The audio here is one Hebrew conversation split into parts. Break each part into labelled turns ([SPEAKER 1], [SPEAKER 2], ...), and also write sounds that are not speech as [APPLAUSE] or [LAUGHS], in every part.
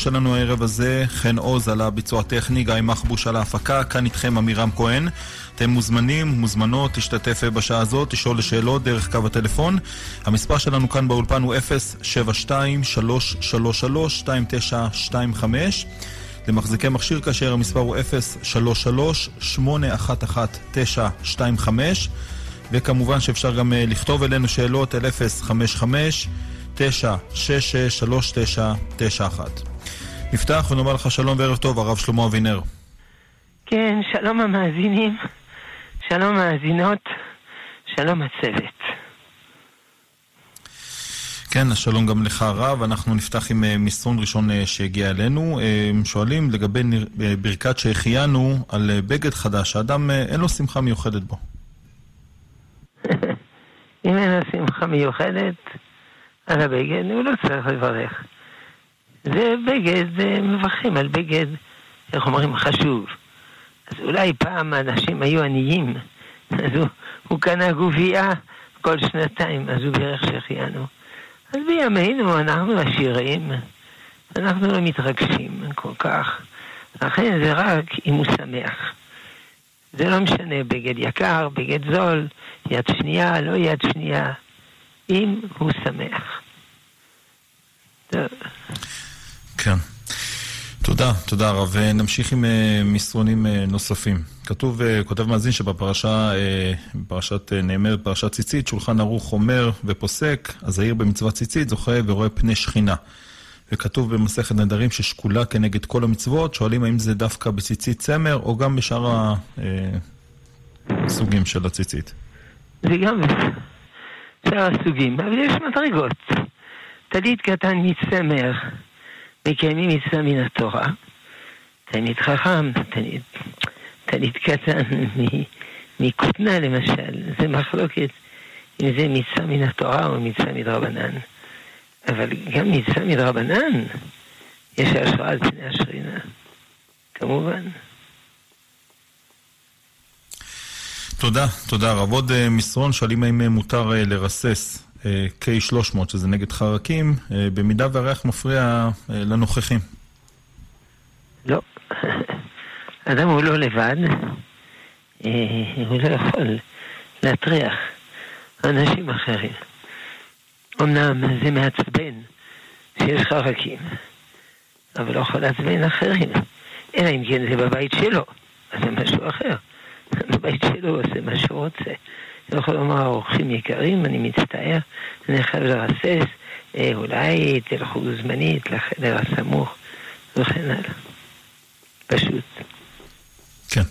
[SPEAKER 1] שלנו הערב הזה, חן עוז על הביצוע הטכני, גיא מחבוש על ההפקה, כאן איתכם עמירם כהן. אתם מוזמנים, מוזמנות, תשתתף בשעה הזאת, לשאול לשאלות דרך קו הטלפון. המספר שלנו כאן באולפן הוא 072-333-2925. למחזיקי מכשיר כאשר המספר הוא 033-811-925. וכמובן שאפשר גם לכתוב אלינו שאלות אל 055 966 3991 נפתח ונאמר לך שלום וערב טוב, הרב שלמה אבינר.
[SPEAKER 2] כן, שלום המאזינים, שלום המאזינות, שלום הצוות.
[SPEAKER 1] כן, שלום גם לך הרב. אנחנו נפתח עם אה, מסרון ראשון אה, שהגיע אלינו. אה, שואלים לגבי ברכת שהחיינו על בגד חדש, האדם אין לו שמחה מיוחדת בו. [LAUGHS]
[SPEAKER 2] אם אין לו שמחה מיוחדת על הבגד, הוא לא צריך לברך. זה בגד, מברכים על בגד, איך אומרים, חשוב. אז אולי פעם אנשים היו עניים, [LAUGHS] אז הוא, הוא קנה גובייה כל שנתיים, אז הוא בירך שהחיינו. אז בימינו אנחנו עשירים, אנחנו לא מתרגשים כל כך. לכן זה רק אם הוא שמח. זה לא משנה, בגד יקר, בגד זול, יד שנייה, לא יד שנייה, אם הוא שמח.
[SPEAKER 1] טוב. כן. תודה, תודה רב. נמשיך עם אה, מסרונים אה, נוספים. כתוב, אה, כותב מאזין שבפרשה, פרשת נאמר, פרשת ציצית, שולחן ערוך אומר ופוסק, הזהיר במצוות ציצית זוכה ורואה פני שכינה. וכתוב במסכת נדרים ששקולה כנגד כל המצוות, שואלים האם זה דווקא בציצית צמר או גם בשאר הסוגים של הציצית.
[SPEAKER 2] זה גם בשאר הסוגים, אבל יש מדרגות. טלית קטן מצמר. מקיימים מצווה מן התורה. תלמיד חכם, תלמיד, תלמיד קטן מכותנה למשל, זה מחלוקת אם זה מצווה מן התורה או מצווה מדרבנן. אבל גם מצווה מדרבנן, יש השראה על פני השכינה, כמובן.
[SPEAKER 1] תודה, תודה רב. עוד אה, מסרון, שואלים האם אה, מותר אה, לרסס K300, שזה נגד חרקים, אה, במידה והריח מפריע אה, לנוכחים.
[SPEAKER 2] לא. אדם הוא לא לבד, אה, הוא לא יכול להטריח אנשים אחרים. אמנם זה מעצבן שיש חרקים, אבל לא יכול לעצבן אחרים. אלא אם כן זה בבית שלו, אז זה משהו אחר. בבית שלו עושה מה שהוא רוצה. אני יכול לומר, אורחים יקרים, אני מצטער, אני חייב לרסס, אולי תלכו זמנית לחדר הסמוך וכן הלאה. פשוט.
[SPEAKER 1] כן.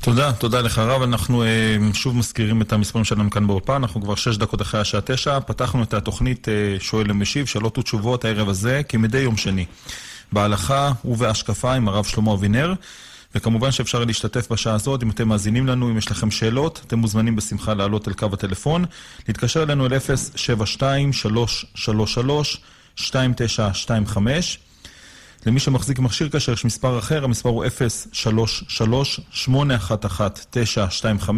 [SPEAKER 1] תודה, תודה לך רב. אנחנו אה, שוב מזכירים את המספרים שלנו כאן באופן, אנחנו כבר שש דקות אחרי השעה תשע. פתחנו את התוכנית אה, שואל ומשיב, שאלות ותשובות הערב הזה, כמדי יום שני. בהלכה ובהשקפה עם הרב שלמה אבינר. וכמובן שאפשר להשתתף בשעה הזאת, אם אתם מאזינים לנו, אם יש לכם שאלות, אתם מוזמנים בשמחה לעלות אל קו הטלפון, להתקשר אלינו אל 072-333-2925. למי שמחזיק מכשיר כשר יש מספר אחר, המספר הוא 033-811-925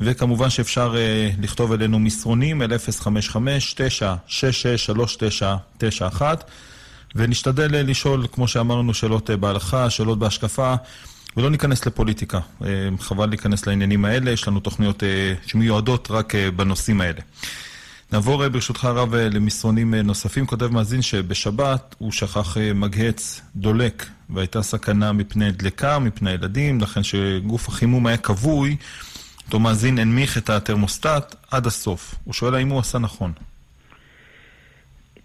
[SPEAKER 1] וכמובן שאפשר uh, לכתוב אלינו מסרונים אל 055-966-3991 ונשתדל לשאול, כמו שאמרנו, שאלות אה, בהלכה, שאלות בהשקפה, ולא ניכנס לפוליטיקה. אה, חבל להיכנס לעניינים האלה, יש לנו תוכניות אה, שמיועדות רק בנושאים האלה. נעבור ברשותך הרב למסרונים נוספים. כותב מאזין שבשבת הוא שכח מגהץ דולק והייתה סכנה מפני דלקה, מפני ילדים, לכן שגוף החימום היה כבוי, אותו מאזין הנמיך את התרמוסטט עד הסוף. הוא שואל האם הוא עשה נכון.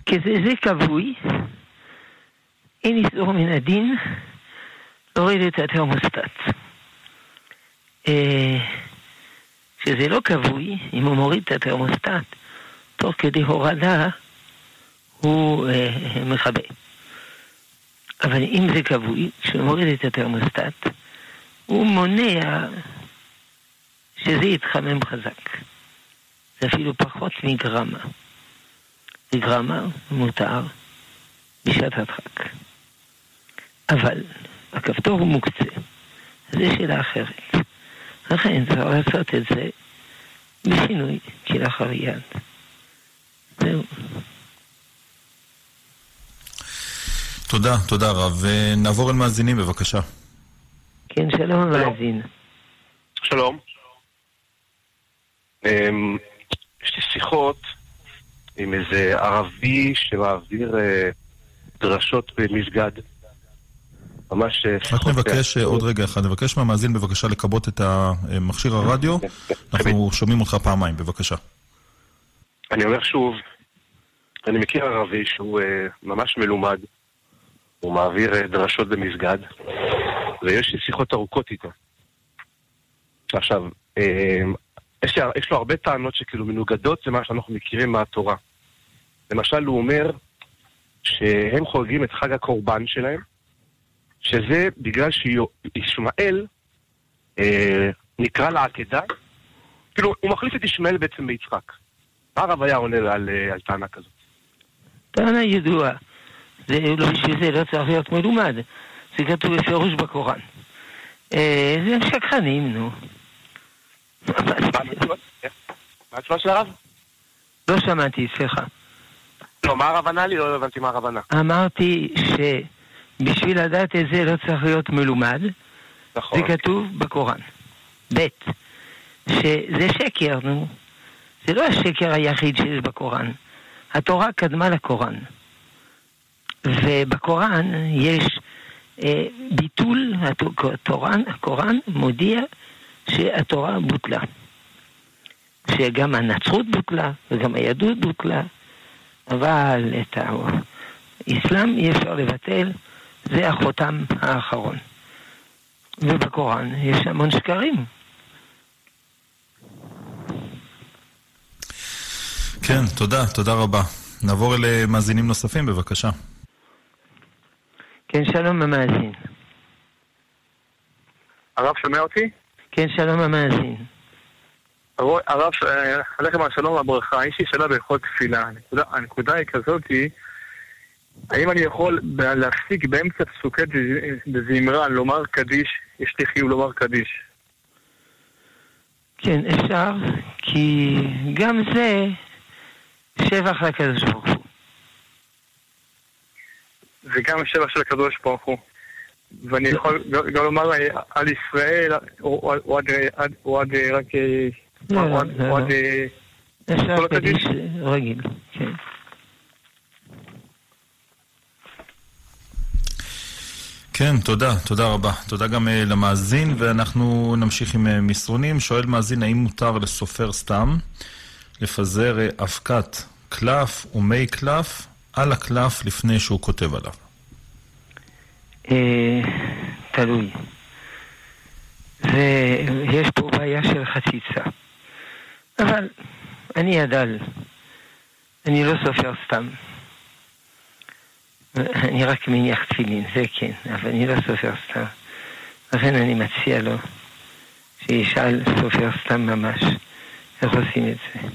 [SPEAKER 2] כי זה כבוי, אין איסור מן הדין להוריד את התרמוסטט. כשזה לא כבוי, אם הוא מוריד את התרמוסטט, תוך כדי הורדה הוא אה, מכבה. אבל אם זה כבוי, כשהוא מוריד את התרמוסטט, הוא מונע שזה יתחמם חזק. זה אפילו פחות מגרמה. בגרמה מותר בשעת הדחק. אבל הכפתור הוא מוקצה. אז יש שאלה אחרת. לכן צריך לעשות את זה בשינוי כלאחר יד. זהו.
[SPEAKER 1] תודה, תודה רב. נעבור אל מאזינים בבקשה.
[SPEAKER 2] כן, שלום מאזין.
[SPEAKER 3] שלום. אמ, יש לי שיחות עם איזה ערבי שמעביר אה, דרשות במסגד. ממש אה,
[SPEAKER 1] רק. נבקש, אה, עוד רגע אחד, נבקש מהמאזין בבקשה לכבות את מכשיר הרדיו. אנחנו שומעים אותך פעמיים, בבקשה.
[SPEAKER 3] אני אומר שוב, אני מכיר ערבי שהוא אה, ממש מלומד, הוא מעביר דרשות במסגד, ויש לי שיחות ארוכות איתו. עכשיו, יש, יש לו הרבה טענות שכאילו מנוגדות למה שאנחנו מכירים מהתורה. למשל, הוא אומר שהם חוגגים את חג הקורבן שלהם, שזה בגלל שישמעאל אה, נקרא לעקדה, כאילו, הוא מחליף את ישמעאל בעצם ביצחק. מה הרב היה עונה על, אה, על טענה כזאת?
[SPEAKER 2] טענה ידועה. זה לא בשביל זה לא צריך להיות מלומד. זה כתוב בפירוש בקוראן. אה, זה שקרנים, נו.
[SPEAKER 3] מה התשובה של הרב?
[SPEAKER 2] לא שמעתי, סליחה.
[SPEAKER 3] לא, מה הרב ענה לי? לא הבנתי מה הרב ענה.
[SPEAKER 2] אמרתי שבשביל לדעת את זה לא צריך להיות מלומד.
[SPEAKER 3] נכון.
[SPEAKER 2] זה כתוב בקוראן. ב', שזה שקר, נו. זה לא השקר היחיד שיש בקוראן. התורה קדמה לקוראן. ובקוראן יש אה, ביטול, התורן, הקוראן מודיע שהתורה בוטלה. שגם הנצרות בוטלה וגם היהדות בוטלה, אבל את האסלאם אי אפשר לבטל, זה החותם האחרון. ובקוראן יש המון שקרים.
[SPEAKER 1] כן, תודה, תודה רבה. נעבור אל אה, מאזינים נוספים, בבקשה.
[SPEAKER 2] כן, שלום המאזין.
[SPEAKER 3] הרב שומע אותי?
[SPEAKER 2] כן, שלום המאזין.
[SPEAKER 3] הרב, עליכם השלום והברכה, יש לי שאלה בהלכות תפילה. הנקודה, הנקודה היא כזאת, האם אני יכול להפסיק באמצע פסוקי דזמרה לומר קדיש, יש לי חיוב לומר קדיש.
[SPEAKER 2] כן, אפשר, כי גם זה שבח לקדוש ברוך הוא.
[SPEAKER 3] זה גם שבח של הקדוש ברוך הוא. ואני יכול גם לומר על ישראל, או עד רק...
[SPEAKER 2] לא, לא, לא. אפשר קדיש רגיל, כן.
[SPEAKER 1] כן, תודה, תודה רבה. תודה גם uh, למאזין, ואנחנו נמשיך עם uh, מסרונים. שואל מאזין, האם מותר לסופר סתם לפזר uh, אבקת קלף ומי קלף על הקלף לפני שהוא כותב עליו?
[SPEAKER 2] תלוי. ויש פה בעיה של חציצה. אבל אני הדל. אני לא סופר סתם. אני רק מניח תפילין, זה כן, אבל אני לא סופר סתם. לכן אני מציע לו שישאל סופר סתם ממש איך עושים את זה.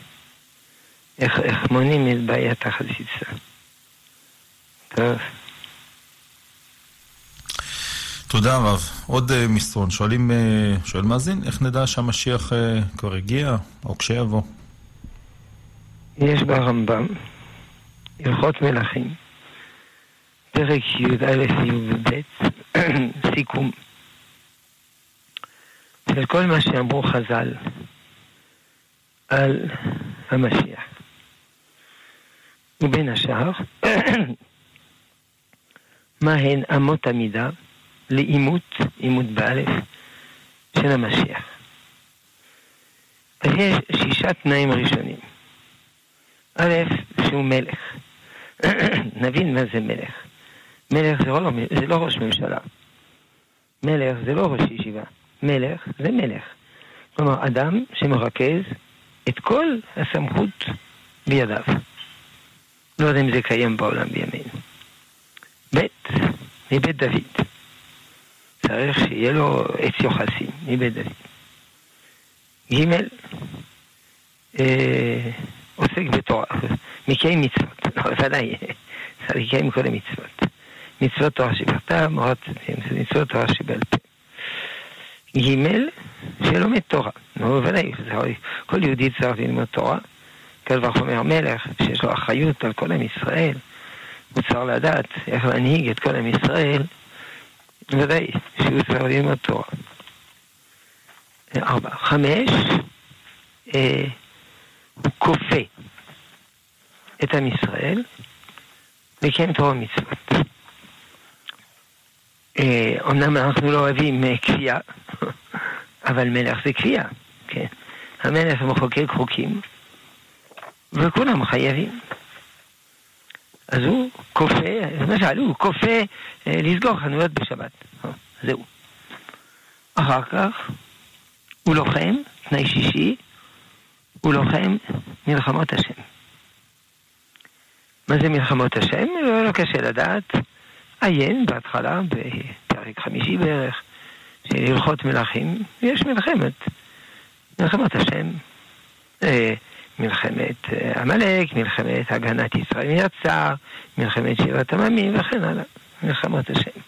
[SPEAKER 2] איך, איך מונים את בעיית החציצה. טוב.
[SPEAKER 1] תודה רב. עוד uh, מסרון. שואלים, uh, שואל מאזין, איך נדע שהמשיח uh, כבר הגיע, או כשיבוא?
[SPEAKER 2] יש ברמב"ם, הלכות מלכים, פרק י"א י"ב, סיכום של כל מה שאמרו חז"ל על המשיח. ובין השאר, מהן אמות המידה לאימות, אימות באלף, של המשיח. אז יש שישה תנאים ראשונים. א', שהוא מלך. [CLEARS THROAT] נבין מה זה מלך. מלך זה לא, זה לא ראש ממשלה. מלך זה לא ראש ישיבה. מלך זה מלך. כלומר, אדם שמרכז את כל הסמכות בידיו. לא יודע אם זה קיים בעולם בימינו. ב', מבית דוד. צריך שיהיה לו עץ יוחסין מבית דוד. ג' אה, עוסק בתורה, מקיים מצוות, לא, ודאי, צריך לקיים כל המצוות. מצוות תורה שבכתב, מצוות תורה שבעל פה. ג' שלומד תורה, נו, ודאי, כל יהודי צריך ללמוד תורה. קל וחומר מלך, שיש לו אחריות על כל עם ישראל, הוא צריך לדעת איך להנהיג את כל עם ישראל, ודאי שהוא צריך ללמוד תורה. ארבע. חמש, אה, הוא כופה את עם ישראל לקיים תורה ומצוות. אה, אומנם אנחנו לא אוהבים אה, כפייה, [LAUGHS] אבל מלך זה כפייה, כן. המלך מחוקק חוקים, וכולם חייבים. אז הוא כופה, למשל, הוא כופה אה, לסגור חנויות בשבת. זהו. אחר כך הוא לוחם, תנאי שישי, הוא לוחם מלחמות השם. מה זה מלחמות השם? לא, לא קשה לדעת. עיין בהתחלה, בפרק חמישי בערך, של הלכות מלכים, יש מלחמת, מלחמת השם. אה, מלחמת אה, עמלק, מלחמת הגנת ישראל מיצר, מלחמת שבעת עממים וכן הלאה, מלחמות השם.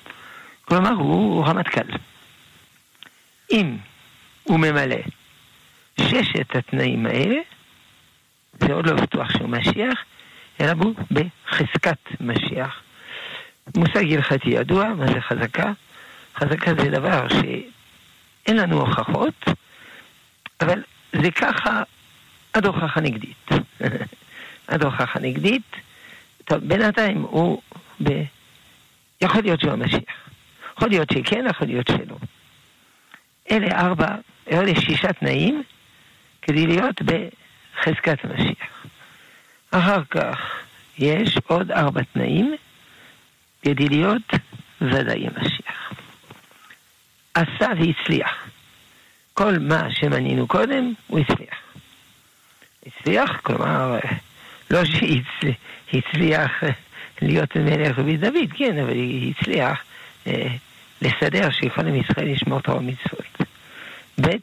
[SPEAKER 2] כלומר, הוא רמטכ"ל. אם הוא ממלא ששת התנאים האלה, זה עוד לא בטוח שהוא משיח, אלא הוא בחזקת משיח. מושג הלכתי ידוע, מה זה חזקה? חזקה זה דבר שאין לנו הוכחות, אבל זה ככה עד הוכחה נגדית. עד [LAUGHS] הוכחה נגדית. טוב, בינתיים הוא ב... יכול להיות שהוא המשיח. יכול להיות שכן, יכול להיות שלא. אלה ארבע, אלה שישה תנאים כדי להיות בחזקת המשיח. אחר כך יש עוד ארבע תנאים כדי להיות ודאי המשיח. עשה והצליח. כל מה שמנינו קודם, הוא הצליח. הצליח, כלומר, לא שהצליח להיות מלך בית דוד, כן, אבל הצליח אה, לסדר שכל עם ישראל ישמור תורה ומצוות. ב',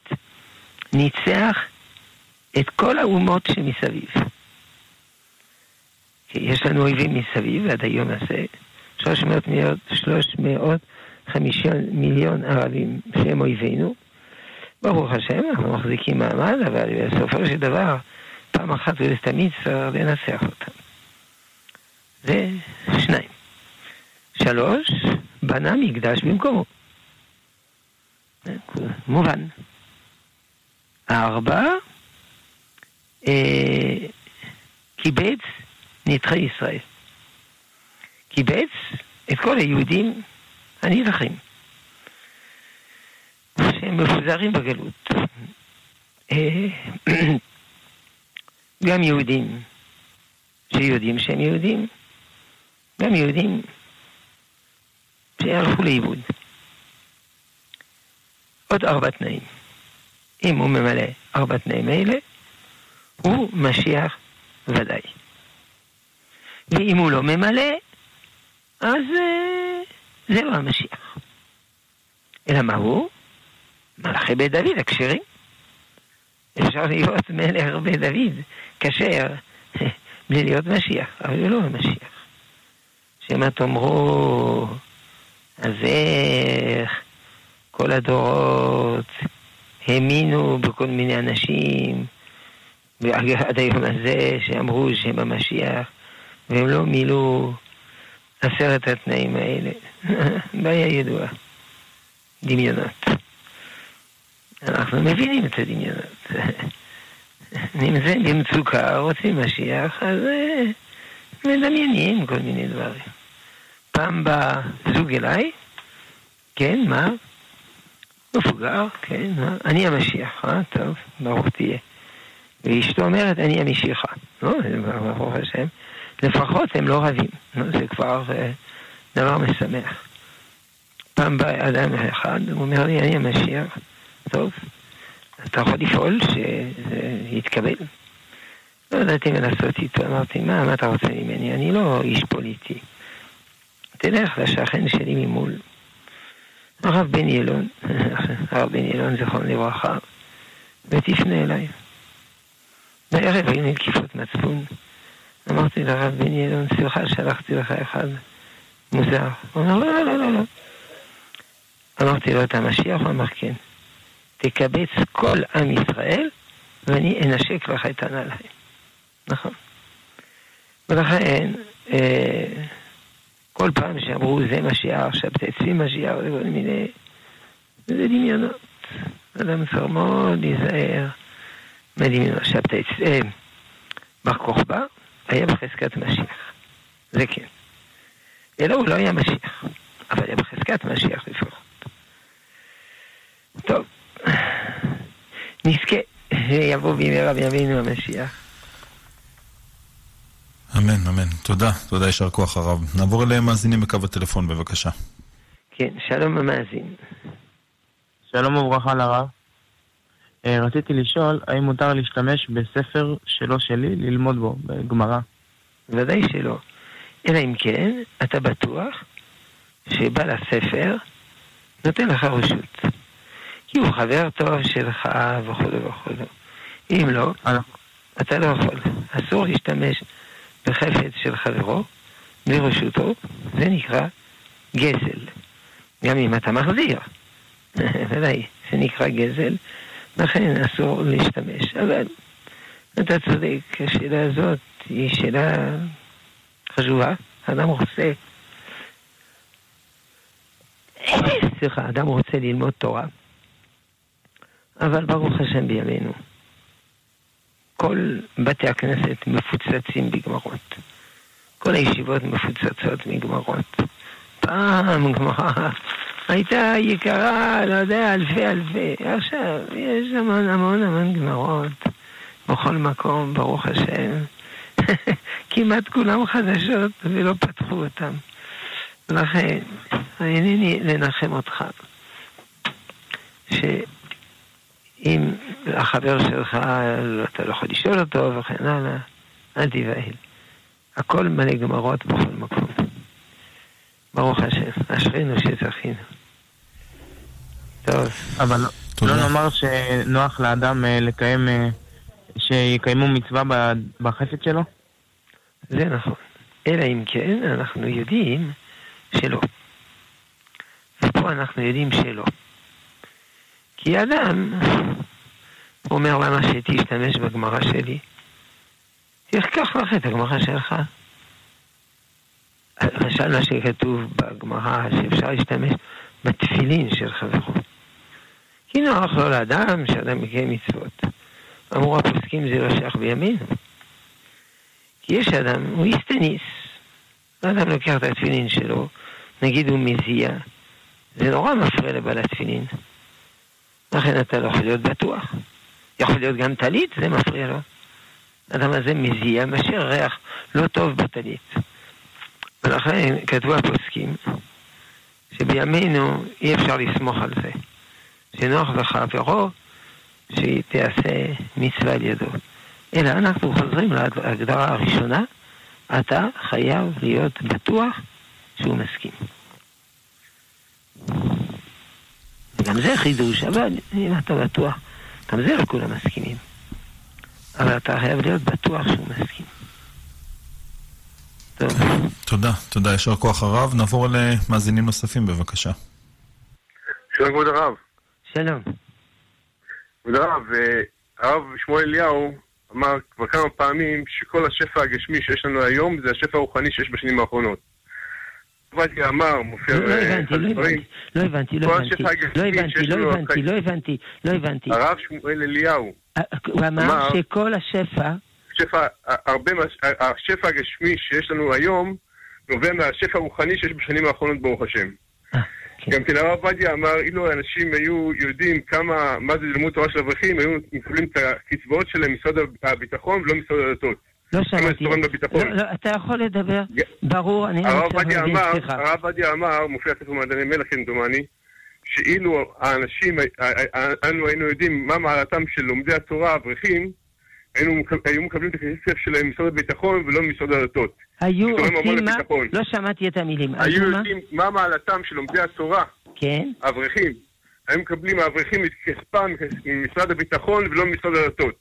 [SPEAKER 2] ניצח את כל האומות שמסביב. יש לנו אויבים מסביב עד היום הזה, 300 מיליון, 350 מיליון ערבים שהם אויבינו. ברוך השם, אנחנו מחזיקים מעמד, אבל בסופו של דבר, פעם אחת ולתמיד צריך לנצח אותם. זה שניים. שלוש, בנה מקדש במקומו. מובן. ארבע, אה, קיבץ נדחי ישראל. קיבץ את כל היהודים הנדחים, שהם מפוזרים בגלות. אה, [CLEARS THROAT] גם יהודים שיודעים שהם יהודים, גם יהודים שהלכו לאיבוד. עוד ארבע תנאים. אם הוא ממלא ארבע תנאים אלה, הוא משיח ודאי. ואם הוא לא ממלא, אז אה, זה לא המשיח. אלא מה הוא? מלאכי בית דוד הכשרים. אפשר להיות מלך בית דוד כשר [LAUGHS] בלי להיות משיח, אבל הוא לא המשיח. שמא תאמרו, אז איך כל הדורות האמינו בכל מיני אנשים, ועד היום הזה שאמרו שהם המשיח, והם לא מילאו עשרת התנאים האלה. בעיה [LAUGHS] ידועה. דמיונות. אנחנו מבינים את הדמיונות. [LAUGHS] נמצאים במצוקה, רוצים משיח, אז אה, מדמיינים כל מיני דברים. פעם בא זוג אליי, כן, מה? מבוגר, כן, מה? אני המשיח, אה? טוב, ברוך תהיה. ואשתו אומרת, אני המשיחה. לא, ברוך השם. לפחות הם לא רבים. זה כבר אה, דבר משמח. פעם בא אדם אחד, הוא אומר לי, אני המשיח. טוב, אתה יכול לפעול שזה יתקבל. לא ידעתי מה לעשות איתו, אמרתי, מה, מה אתה רוצה ממני? אני לא איש פוליטי. תלך לשכן שלי ממול. הרב בן ילון, [LAUGHS] הרב בן ילון זכרון לברכה, ותפנה אליי. בערב היו לי תקיפות מצפון. אמרתי לרב בן ילון, סליחה, שלחתי לך אחד מוזר. הוא אומר, לא, לא, לא, לא. לא. אמרתי לו, אתה משיח? הוא אמר, כן. תקבץ כל עם ישראל, ואני אנשק לך את הנעליים. נכון. ולכן, אה, כל פעם שאמרו זה משיח, שבתאי צבי משיח, וכל מיני... זה דמיונות. אדם צריך מאוד להיזהר מדמיונות. שבתאי צבי... בר כוכבא היה בחזקת משיח. זה כן. אלא הוא לא היה משיח, אבל היה בחזקת משיח לפחות. טוב, נזכה, יבוא במהרה בימינו המשיח.
[SPEAKER 1] אמן, אמן. תודה, תודה, יישר כוח הרב. נעבור אליהם מאזינים בקו הטלפון, בבקשה.
[SPEAKER 2] כן, שלום המאזין.
[SPEAKER 4] שלום וברכה לרב. אה, רציתי לשאול, האם מותר להשתמש בספר שלא שלי ללמוד בו, בגמרא?
[SPEAKER 2] ודאי שלא. אלא אם כן, אתה בטוח שבעל הספר נותן לך רשות. כי הוא חבר טוב שלך וכו' וכו'. אם לא, אתה לא יכול. אסור להשתמש בחפץ של חברו ברשותו, זה נקרא גזל. גם אם אתה מחזיר, [LAUGHS] ודאי, זה נקרא גזל, לכן אסור להשתמש. אבל אתה צודק, השאלה הזאת היא שאלה חשובה. אדם רוצה, סליחה, אדם רוצה ללמוד תורה, אבל ברוך השם בימינו. כל בתי הכנסת מפוצצים בגמרות. כל הישיבות מפוצצות מגמרות. פעם גמרא הייתה יקרה, לא יודע, אלפי אלפי. עכשיו, יש המון המון המון גמרות בכל מקום, ברוך השם. [LAUGHS] כמעט כולם חדשות ולא פתחו אותם. לכן, אינני לנחם אותך, שאם החבר שלך, אתה לא יכול לשאול אותו וכן הלאה, אל תיבהל. הכל מלא גמרות בכל מקום. ברוך השם, אשרינו שזכינו. טוב.
[SPEAKER 4] אבל לא נאמר שנוח לאדם אה, לקיים, אה, שיקיימו מצווה בחפץ שלו?
[SPEAKER 2] זה נכון. אלא אם כן, אנחנו יודעים שלא. ופה אנחנו יודעים שלא. כי אדם אומר למה שתשתמש בגמרא שלי. תקח לך את הגמרא שלך. למשל מה שכתוב בגמרא שאפשר להשתמש בתפילין של חברו. כי נוח לו לאדם שאדם מקיים מצוות. אמרו הפוסקים זה לא שייך בימינו. כי יש אדם, הוא איסטניס. האדם לוקח את התפילין שלו, נגיד הוא מזיע, זה נורא מפריע לבעל התפילין. לכן אתה לא יכול להיות בטוח. יכול להיות גם טלית, זה מפריע לו. האדם הזה מזיע, משאיר ריח לא טוב בטלית. ולכן כתבו הפוסקים שבימינו אי אפשר לסמוך על זה. שנוח וחברו שהיא תעשה מצווה על ידו. אלא אנחנו חוזרים להגדרה הראשונה, אתה חייב להיות בטוח שהוא מסכים. גם זה חידוש, אבל אם אתה בטוח, גם זה לא כולם מסכימים. אבל אתה חייב להיות בטוח שהוא מסכים. טוב.
[SPEAKER 1] תודה, תודה, יישר כוח הרב. נעבור למאזינים נוספים, בבקשה.
[SPEAKER 5] שלום כבוד הרב.
[SPEAKER 2] שלום.
[SPEAKER 5] כבוד הרב, אה, הרב שמואל אליהו אמר כבר כמה פעמים שכל השפע הגשמי שיש לנו היום זה השפע הרוחני שיש בשנים האחרונות. עובדיה אמר, מופיע
[SPEAKER 2] לא לא הבנתי, לא הבנתי, לא הבנתי, לא הבנתי, לא הבנתי, לא הבנתי, לא הבנתי.
[SPEAKER 5] הרב שמואל אליהו.
[SPEAKER 2] הוא אמר שכל השפע...
[SPEAKER 5] שפע, הרבה, השפע הגשמי שיש לנו היום נובע מהשפע הרוחני שיש בשנים האחרונות ברוך השם. כן. גם כן הרב עובדיה אמר, אילו אנשים היו יודעים כמה, מה זה לימוד תורה של אברכים, היו מקבלים את הקצבאות שלהם משרד הביטחון ולא משרד הדתות.
[SPEAKER 2] לא שמעתי. לא, לא, אתה יכול לדבר, ברור, אני לא
[SPEAKER 5] מצליח להבין, סליחה. הרב עובדיה אמר, מופיע ספר מעדני מלך כמדומני, שאילו האנשים, אנו היינו יודעים מה מעלתם של לומדי התורה, האברכים, היו מקבלים את הכסף שלהם ממשרד הביטחון ולא ממשרד הדתות.
[SPEAKER 2] היו עושים מה? לא שמעתי את המילים.
[SPEAKER 5] היו יודעים מה מעלתם של לומדי התורה,
[SPEAKER 2] כן.
[SPEAKER 5] האברכים. היו מקבלים האברכים את כספם ממשרד הביטחון ולא ממשרד הדתות.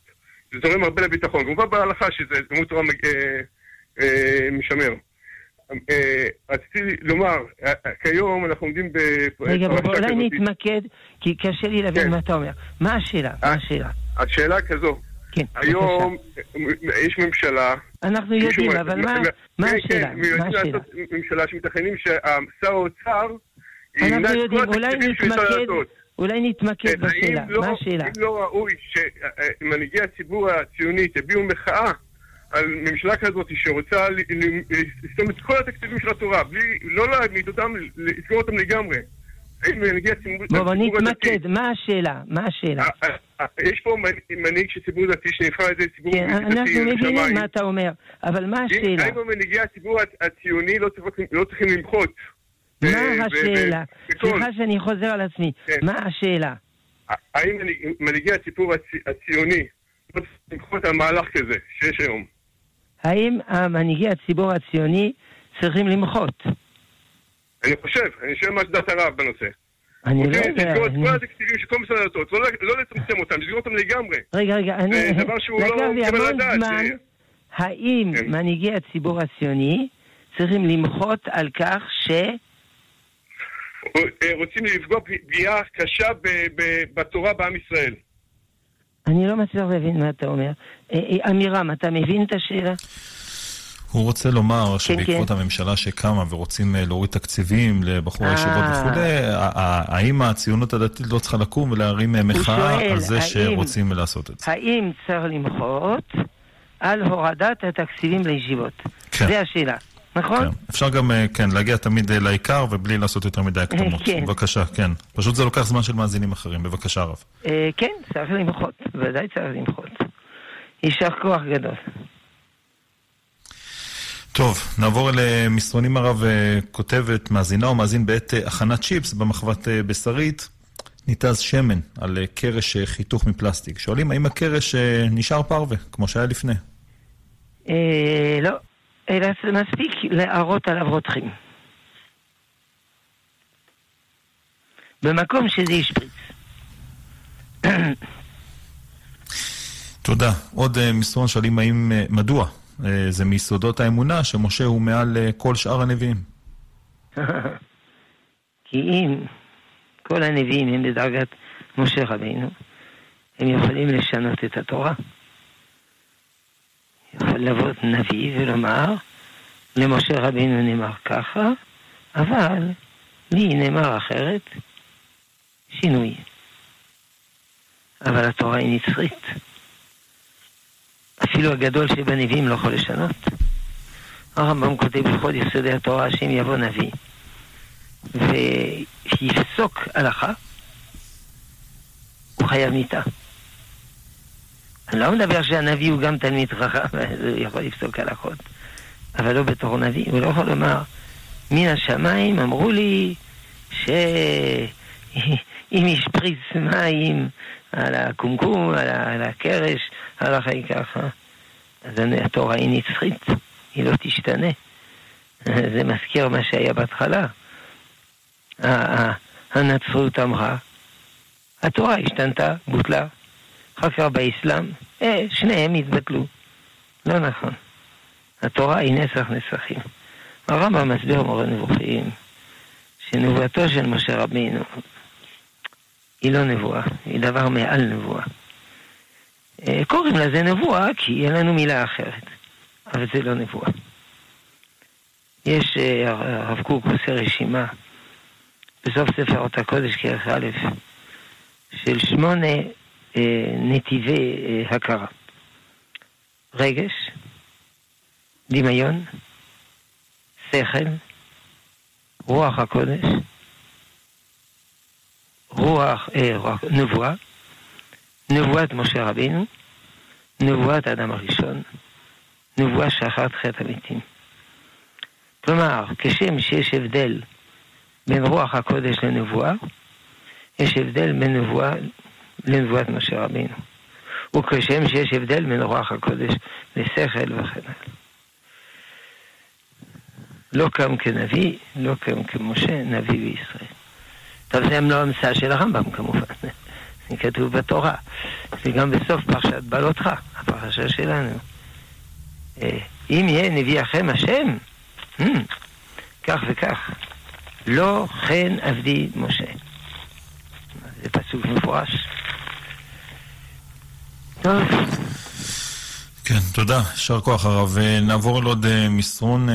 [SPEAKER 5] זה זורם הרבה לביטחון. כמובן בהלכה שזה לימוד תורה אה, אה, משמר. אה, רציתי לומר, כיום אנחנו עומדים ב...
[SPEAKER 2] רגע, אולי נתמקד, כי קשה לי להבין כן. מה אתה אומר. מה השאלה? מה השאלה?
[SPEAKER 5] השאלה כזו,
[SPEAKER 2] כן,
[SPEAKER 5] היום יש ממשלה...
[SPEAKER 2] אנחנו יודעים, אבל מה השאלה? מה השאלה?
[SPEAKER 5] ממשלה שמתכננים ששר האוצר
[SPEAKER 2] אנחנו יודעים, אולי נתמקד, אולי נתמקד בשאלה,
[SPEAKER 5] לא-
[SPEAKER 2] מה השאלה?
[SPEAKER 5] אם לא ראוי שמנהיגי הציבור הציוני תביעו מחאה על ממשלה כזאת שרוצה לסתום את כל התקציבים של התורה, בלי, לא להעמיד אותם, לסגור אותם לגמרי.
[SPEAKER 2] בוא נתמקד, מה השאלה? מה השאלה?
[SPEAKER 5] אה, אה, יש פה מנהיג של ציבור דתי שנבחר על ידי ציבור
[SPEAKER 2] דתי כן, אנחנו מבינים מה אתה אומר, אבל מה השאלה?
[SPEAKER 5] האם מנהיגי הציבור הציוני לא, לא צריכים למחות?
[SPEAKER 2] מה השאלה? סליחה שאני חוזר על עצמי, כן. מה השאלה?
[SPEAKER 5] האם מנהיגי הציבור הציוני לא צריכים למחות על מהלך כזה שיש היום?
[SPEAKER 2] האם מנהיגי הציבור הציוני צריכים למחות?
[SPEAKER 5] אני חושב, אני שואל מה דעת הרב בנושא.
[SPEAKER 2] אני לא יודע.
[SPEAKER 5] לסגור את כל התקציבים של כל משרד הדתות, לא, לא לצמצם אותם, לסגור אותם לגמרי.
[SPEAKER 2] רגע, רגע, אני...
[SPEAKER 5] זה דבר שהוא לא
[SPEAKER 2] מקבל על הדעת. האם כן. מנהיגי הציבור הציוני צריכים למחות על כך ש...
[SPEAKER 5] אה, רוצים לפגוע פגיעה קשה בתורה בעם ישראל.
[SPEAKER 2] אני לא מצליח להבין מה אתה אומר. עמירם, אה, אה, אתה מבין את השאלה?
[SPEAKER 1] הוא רוצה לומר כן, שבעקבות כן. הממשלה שקמה ורוצים אה, להוריד תקציבים לבחורי הישיבות וכולי, האם הציונות הדתית לא צריכה לקום ולהרים אה, מחאה על זה שרוצים לעשות את זה?
[SPEAKER 2] האם צריך למחות על הורדת התקציבים לישיבות? כן. זה השאלה. נכון?
[SPEAKER 1] כן. אפשר גם, אה, כן, להגיע תמיד לעיקר ובלי לעשות יותר מדי הקדמות. כן. בבקשה, כן. פשוט זה לוקח זמן של מאזינים אחרים. בבקשה, רב.
[SPEAKER 2] כן, צריך למחות. ודאי צריך למחות. יישר כוח גדול.
[SPEAKER 1] טוב, נעבור למסרונים הרב אה, כותבת, מאזינה או מאזין בעת אה, הכנת צ'יפס במחבת אה, בשרית, ניתז שמן על קרש חיתוך מפלסטיק. שואלים האם הקרש נשאר פרווה, כמו שהיה לפני?
[SPEAKER 2] אה, לא, אלא זה מספיק להראות עליו רותחים. במקום שזה ישפריץ.
[SPEAKER 1] תודה. עוד מסרון שואלים האם, מדוע זה מיסודות האמונה שמשה הוא מעל אה, כל שאר הנביאים. [LAUGHS]
[SPEAKER 2] כי אם כל הנביאים הם בדרגת משה רבינו, הם יכולים לשנות את התורה. יכול לבוא נביא ולומר, למשה רבינו נאמר ככה, אבל לי נאמר אחרת, שינוי. אבל התורה היא נצרית. אפילו הגדול שבנביאים לא יכול לשנות. הרמב"ם כותב בכל יסודי התורה שאם יבוא נביא ויפסוק הלכה, הוא חייב מיתה. אני לא מדבר שהנביא הוא גם תלמיד חכם, [LAUGHS] הוא יכול לפסוק הלכות, אבל לא בתור נביא, הוא לא יכול לומר, מן השמיים אמרו לי שאם [LAUGHS] ישפריץ מים על הקומקום, על הקרש, הלכה היא ככה. אז התורה היא נצחית, היא לא תשתנה. [LAUGHS] זה מזכיר מה שהיה בהתחלה. הנצרות אמרה, התורה השתנתה, בוטלה. אחר כך באסלאם, אה, שניהם התבטלו. לא נכון. התורה היא נסח נסחים. הרמב"ם מסביר מורה נבוכים, שנבואתו של משה רבינו היא לא נבואה, היא דבר מעל נבואה. אה, קוראים לזה נבואה כי אין לנו מילה אחרת, אבל זה לא נבואה. יש, אה, הרב קוק עושה רשימה בסוף ספר אות הקודש כרך א' של שמונה אה, נתיבי הכרה. רגש, דמיון, שכל, רוח הקודש, רוח, אה, רוח נבואה, נבואת משה רבינו, נבואת האדם הראשון, נבואה שאחת חטא המתים. כלומר, כשם שיש הבדל בין רוח הקודש לנבואה, יש הבדל בין נבואה לנבואת משה רבינו. וכשם שיש הבדל בין רוח הקודש לשכל וכן הלאה. לא קם כנביא, לא קם כמשה, נביא בישראל. טוב, זה לא המצאה של הרמב"ם כמובן. [LAUGHS] זה כתוב בתורה. זה גם בסוף פרשת בעלותך, הפרשה שלנו. אה, אם יהיה נביאכם השם, hmm, כך וכך, לא כן עבדי משה. זה פסוק מפורש. טוב.
[SPEAKER 1] תודה, יישר כוח הרב. נעבור על עוד מסרון.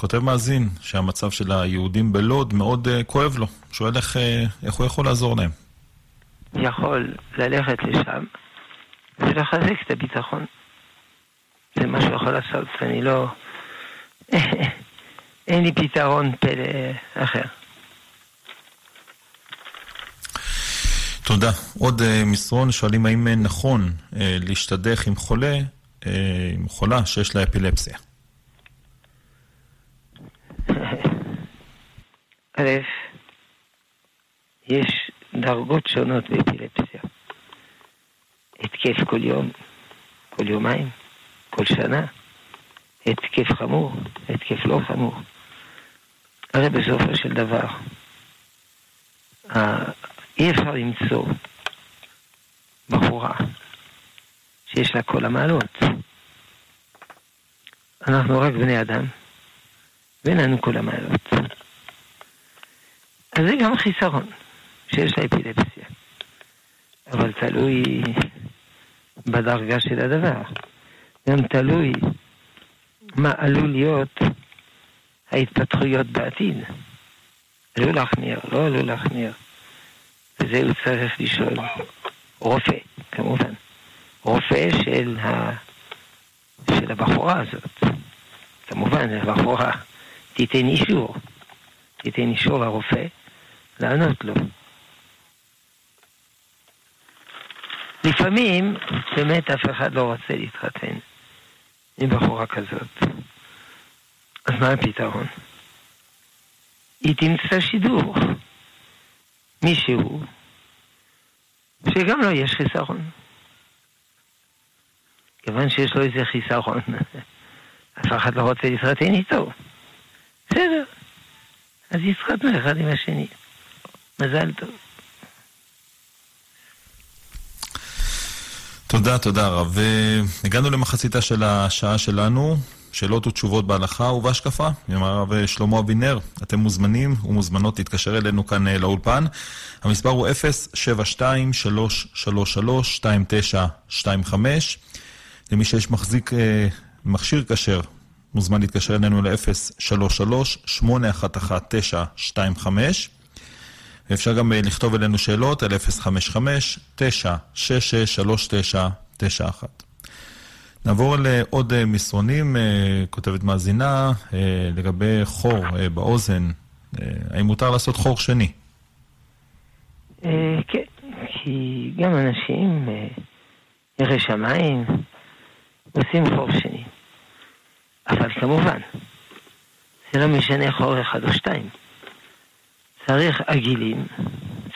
[SPEAKER 1] כותב מאזין שהמצב של היהודים בלוד מאוד כואב לו. שואל איך, איך הוא יכול לעזור להם.
[SPEAKER 2] יכול ללכת לשם ולחזק את הביטחון. זה מה שהוא יכול לעשות, אני לא... [LAUGHS] אין לי פתרון פלא אחר.
[SPEAKER 1] תודה. עוד uh, מסרון, שואלים האם נכון uh, להשתדך עם חולה, uh, עם חולה שיש לה אפילפסיה. [LAUGHS]
[SPEAKER 2] א', יש דרגות שונות באפילפסיה. התקף כל יום, כל יומיים, כל שנה, התקף חמור, התקף לא חמור. הרי בסופו של דבר, אי אפשר למצוא בחורה שיש לה כל המעלות. אנחנו רק בני אדם, ואין לנו כל המעלות. אז זה גם חיסרון שיש לה אפילפסיה. אבל תלוי בדרגה של הדבר. גם תלוי מה עלול להיות ההתפתחויות בעתיד. עלול להחמיר, לא עלול להחמיר. וזה הוא צריך לשאול רופא, כמובן. רופא של, ה... של הבחורה הזאת. כמובן, הבחורה תיתן אישור. תיתן אישור לרופא לענות לו. לפעמים באמת אף אחד לא רוצה להתחתן עם בחורה כזאת. אז מה הפתרון? היא תמצא שידור. מישהו שגם לו לא יש חיסרון. כיוון שיש לו איזה חיסרון, [LAUGHS] אף אחד לא רוצה להתחתן איתו. בסדר, אז יתחתנו אחד עם השני. מזל טוב.
[SPEAKER 1] תודה, תודה רב. הגענו למחציתה של השעה שלנו. שאלות ותשובות בהלכה ובהשקפה, עם הרב שלמה אבינר. אתם מוזמנים ומוזמנות להתקשר אלינו כאן אה, לאולפן. המספר הוא 072-333-2925. למי שיש מחזיק אה, מכשיר כשר, מוזמן להתקשר אלינו ל-033-811-925. ואפשר גם אה, לכתוב אלינו שאלות על 055-966-3991. נעבור לעוד אה, מסרונים, אה, כותבת מאזינה, לגבי חור באוזן. האם מותר לעשות חור שני?
[SPEAKER 2] כן, כי גם אנשים, ירא שמיים, עושים חור שני. אבל כמובן, זה לא משנה חור אחד או שתיים. צריך עגילים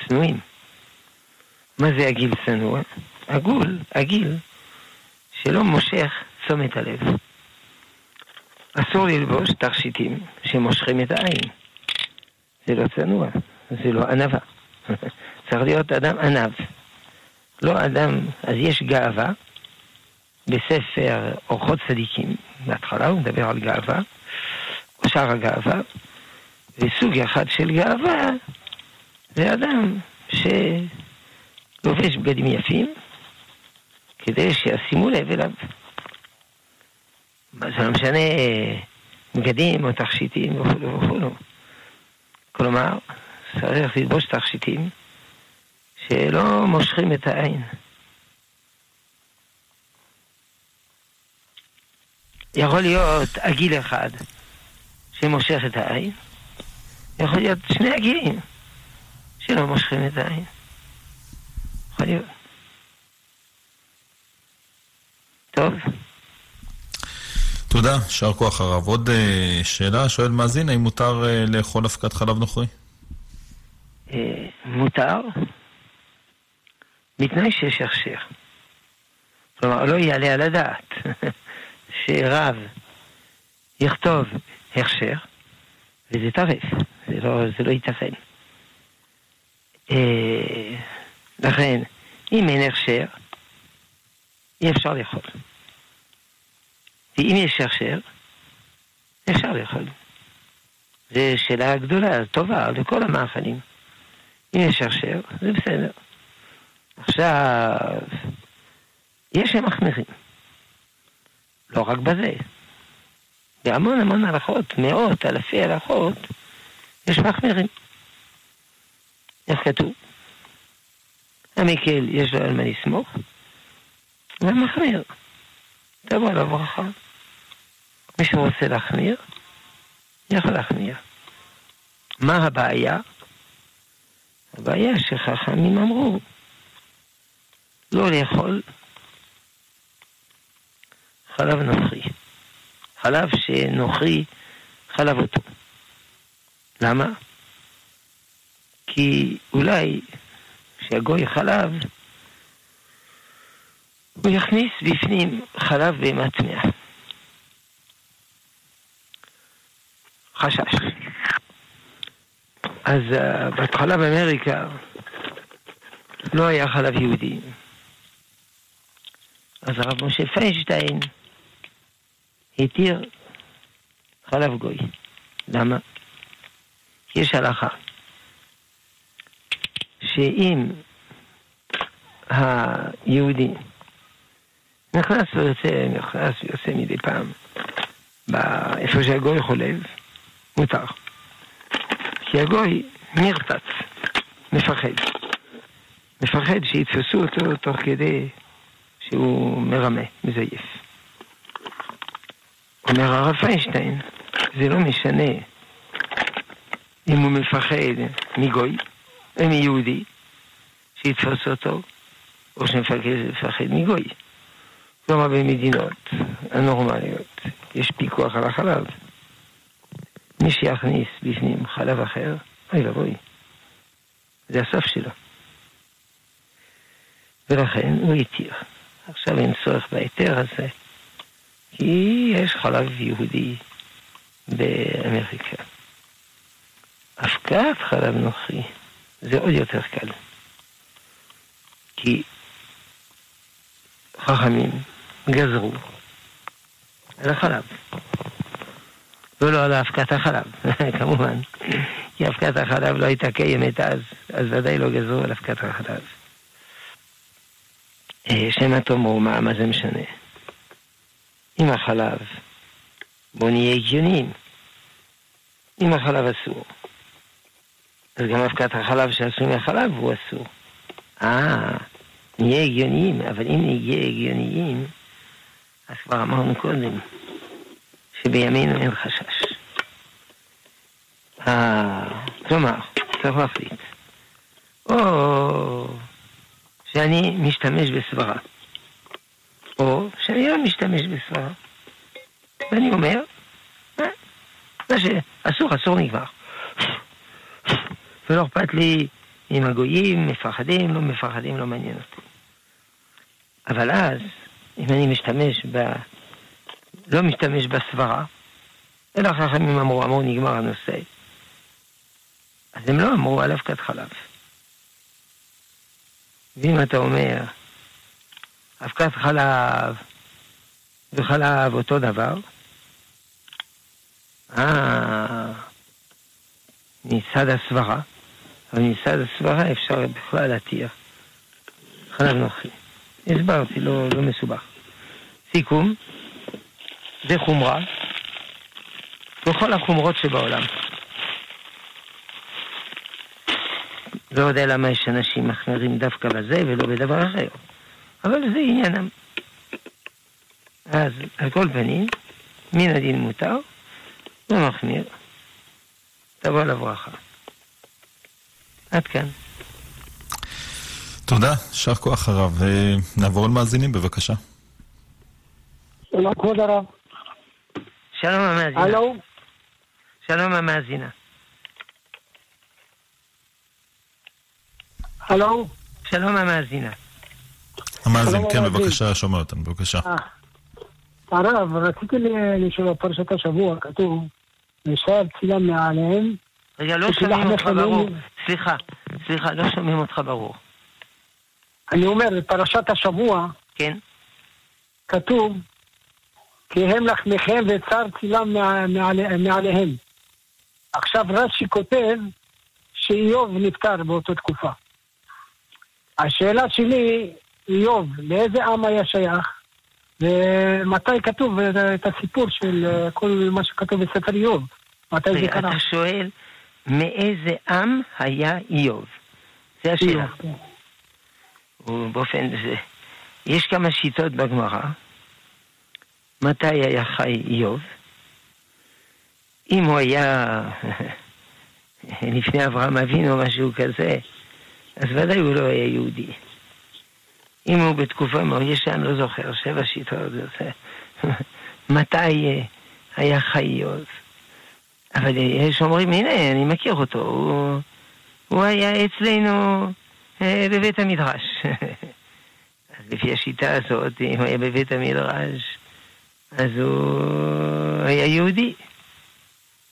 [SPEAKER 2] צנועים. מה זה עגיל צנוע? עגול, עגיל, שלא מושך תשומת הלב. אסור ללבוש תכשיטים שמושכים את העין. זה לא צנוע, זה לא ענווה. [LAUGHS] צריך להיות אדם ענב. לא אדם, אז יש גאווה בספר אורחות צדיקים, בהתחלה הוא מדבר על גאווה, שער הגאווה, וסוג אחד של גאווה זה אדם שלובש בגדים יפים כדי שישימו לב אליו. זה לא משנה בגדים או תכשיטים וכו' וכו'. כלומר, צריך ללבוש תכשיטים שלא מושכים את העין. יכול להיות עגיל אחד שמושך את העין, יכול להיות שני הגילים שלא מושכים את העין. יכול להיות. טוב.
[SPEAKER 1] תודה, יישר כוח הרב. עוד uh, שאלה, שואל מאזין, האם מותר uh, לאכול אבקת חלב נוכרי?
[SPEAKER 2] Uh, מותר, בתנאי שיש הכשר. כלומר, לא יעלה על הדעת [LAUGHS] שרב יכתוב הכשר, וזה טרף. זה לא, זה לא ייתכן. אה, לכן, אם אין הכשר, אי אפשר לאכול. ואם יש הכשר, אפשר לאכול. זו שאלה גדולה, טובה, לכל המאכלים. אם יש הכשר, זה בסדר. עכשיו, יש שמחמירים. לא רק בזה. בהמון המון הלכות, מאות, אלפי הלכות, יש מחמירים. איך כתוב? המקל יש לו על מה לסמוך, והמחמיר, תבוא עליו ברכה. מי שרוצה להחמיר, יכול להחמיר. מה הבעיה? הבעיה שחכמים אמרו לא לאכול חלב נוכרי. חלב שנוכרי חלב אותו. למה? כי אולי כשהגוי חלב, הוא יכניס בפנים חלב בהמה טמאה. חשש. אז uh, בהתחלה באמריקה לא היה חלב יהודי. אז הרב משה פיינשטיין התיר חלב גוי. למה? כי יש הלכה שאם היהודי נכנס ויוצא, נכנס ויוצא מדי פעם, איפה שהגוי חולב, מותר. כי הגוי נרתץ, מפחד. מפחד שיתפסו אותו תוך כדי שהוא מרמה, מזייף. אומר הרב פיינשטיין, זה לא משנה אם הוא מפחד מגוי, או מיהודי, שיתפוס אותו, או שמפחד מגוי. כלומר במדינות הנורמליות יש פיקוח על החלב. מי שיכניס בפנים חלב אחר, אוי ואבוי, זה הסוף שלו. ולכן הוא התיר. עכשיו אין צורך בהיתר הזה, כי יש חלב יהודי באמריקה. הפקעת חלב נוכרי זה עוד יותר קל. כי חכמים גזרו על החלב. ולא על האבקת החלב, [LAUGHS] כמובן. כי אבקת החלב לא הייתה קיימת אז, אז ודאי לא גזרו על אבקת החלב. אה, שמא תאמרו, מה, מה זה משנה? אם החלב, בואו נהיה הגיוניים. אם החלב אסור, אז גם אבקת החלב שעשוי מהחלב הוא אסור. אה, נהיה הגיוניים, אבל אם נהיה הגיוניים, אז כבר אמרנו קודם, שבימינו אין חשש. אה, כלומר, צריך להחליט. או שאני משתמש בסברה, או שאני לא משתמש בסברה. ואני אומר, אה, מה שאסור, אסור נגמר. ולא אכפת לי אם הגויים מפחדים, לא מפחדים, לא מעניין אותי. אבל אז, אם אני משתמש ב... לא משתמש בסברה, אלא החכמים אמרו, אמרו, נגמר הנושא. אז הם לא אמרו על אבקת חלב. ואם אתה אומר, אבקת חלב וחלב אותו דבר, אה, מצד הסברה, אבל מצד הסברה אפשר בכלל להתיר חלב נוכרי. הסברתי, לא, לא מסובך. סיכום, זה חומרה, וכל החומרות שבעולם. לא יודע למה יש אנשים מחמירים דווקא בזה ולא בדבר אחר, אבל זה עניינם. אז על כל פנים, מן הדין מותר, לא מחמיר. תבוא לברכה. עד כאן.
[SPEAKER 1] תודה, יישר כוח הרב. אה, נעבור למאזינים, בבקשה.
[SPEAKER 6] שלום כבוד הרב.
[SPEAKER 2] שלום המאזינה.
[SPEAKER 6] הלו?
[SPEAKER 2] שלום המאזינה.
[SPEAKER 6] הלו?
[SPEAKER 2] שלום המאזינה.
[SPEAKER 1] המאזין, כן. בבקשה, שומע אותנו, בבקשה.
[SPEAKER 6] אה. הרב, רציתי לשאול בפרשת השבוע, כתוב, ושאר צילם מעליהם,
[SPEAKER 2] רגע, לא שומעים אותך ברור. סליחה, סליחה, לא שומעים אותך ברור.
[SPEAKER 6] אני אומר, בפרשת השבוע
[SPEAKER 2] כן?
[SPEAKER 6] כתוב, כי הם לחמכם וצר צילם מע- מעלי- מעליהם. עכשיו רש"י כותב שאיוב נפטר באותה תקופה. השאלה שלי, איוב, לאיזה עם היה שייך? ומתי כתוב את הסיפור של אה, כל מה שכתוב בספר איוב? מתי זה קרה?
[SPEAKER 2] אתה שואל, מאיזה עם היה איוב? זה השאלה.
[SPEAKER 6] כן.
[SPEAKER 2] באופן זה. יש כמה שיטות בגמרא. מתי היה חי איוב? אם הוא היה [LAUGHS] לפני אברהם אבינו או משהו כזה, אז ודאי הוא לא היה יהודי. אם הוא בתקופה מאוד ישן, לא זוכר, שבע שיטות. [LAUGHS] מתי אה, היה חי איוב? אבל יש אומרים, הנה, אני מכיר אותו, הוא, הוא היה אצלנו אה, בבית המדרש. [LAUGHS] אז לפי השיטה הזאת, אם הוא היה בבית המדרש, אז הוא היה יהודי.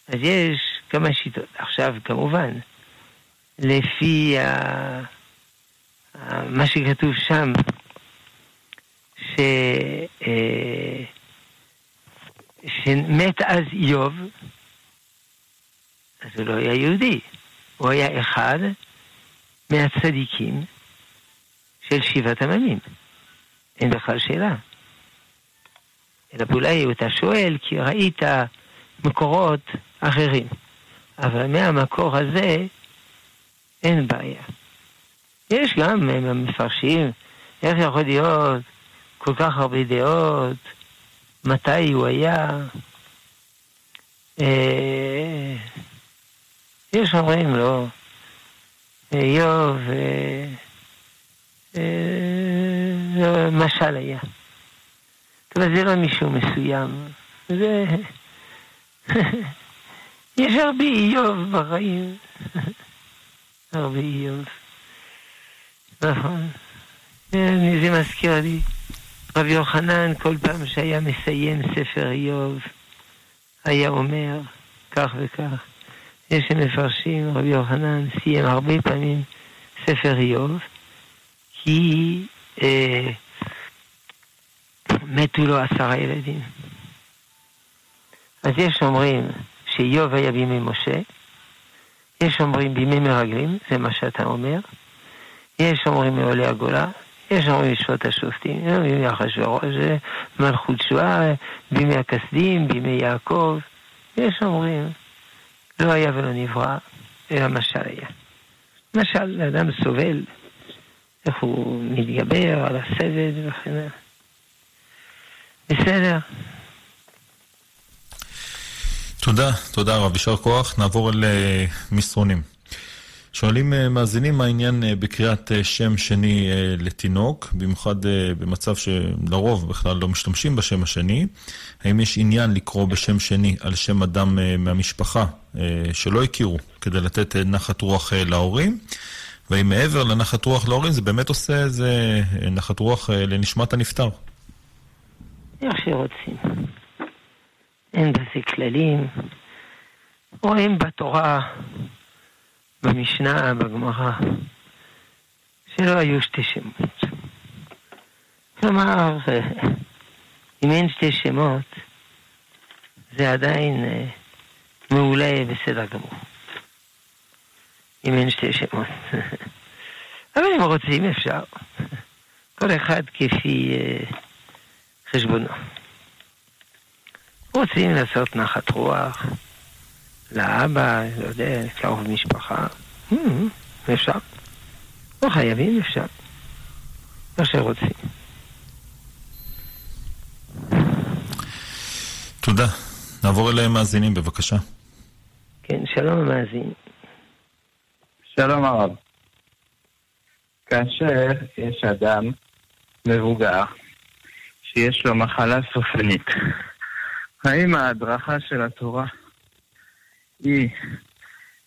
[SPEAKER 2] אז יש כמה שיטות. עכשיו, כמובן, לפי ה... מה שכתוב שם, ש... אה, שמת אז איוב, אז הוא לא היה יהודי. הוא היה אחד מהצדיקים של שבעת עממים. אין בכלל שאלה. אלא אולי אתה שואל כי ראית מקורות אחרים. אבל מהמקור הזה אין בעיה. יש גם מפרשים איך יכול להיות כל כך הרבה דעות, מתי הוא היה. אה, יש אומרים לו, איוב, אה, אה, משל היה. אבל זה לא מישהו מסוים. זה... [LAUGHS] יש הרבה איוב בחיים. [LAUGHS] הרבה איוב. נכון. זה מזכיר לי. רבי יוחנן, כל פעם שהיה מסיים ספר איוב, היה אומר כך וכך. יש שמפרשים, רבי יוחנן סיים הרבה פעמים ספר איוב, כי אה, מתו לו עשרה ילדים. אז יש אומרים שאיוב היה בימי משה, יש אומרים בימי מרגלים, זה מה שאתה אומר, יש אומרים מעולי הגולה, יש אומרים משפט השופטים, בימי אחשוורוש, מלכות שואה, בימי הכסדים, בימי יעקב, יש אומרים, לא היה ולא נברא, אלא משל היה. משל, אדם סובל, איך הוא מתגבר על הסבל וכן. בסדר.
[SPEAKER 1] תודה, תודה רב, יישר כוח. נעבור אל מסרונים. שואלים אה, מאזינים מה העניין אה, בקריאת שם שני לתינוק, במיוחד במצב שלרוב בכלל לא משתמשים בשם השני. האם יש עניין לקרוא בשם שני על שם אדם מהמשפחה שלא הכירו, כדי לתת נחת רוח להורים? והאם מעבר לנחת רוח להורים זה באמת עושה איזה נחת רוח לנשמת הנפטר?
[SPEAKER 2] איך שרוצים. אין בזה כללים. רואים בתורה, במשנה, בגמרא, שלא היו שתי שמות. כלומר, אם אין שתי שמות, זה עדיין אה, מעולה בסדר גמור. אם אין שתי שמות. [LAUGHS] אבל אם רוצים אפשר. כל אחד כפי אה, חשבונו. רוצים לעשות נחת רוח לאבא, לא יודע, קרוב משפחה, hmm, אפשר. לא חייבים, אפשר. מה שרוצים.
[SPEAKER 1] תודה. נעבור אל המאזינים, בבקשה.
[SPEAKER 2] כן, שלום המאזין.
[SPEAKER 4] שלום הרב. כאשר יש אדם מבוגר שיש לו מחלה סופנית, האם ההדרכה של התורה היא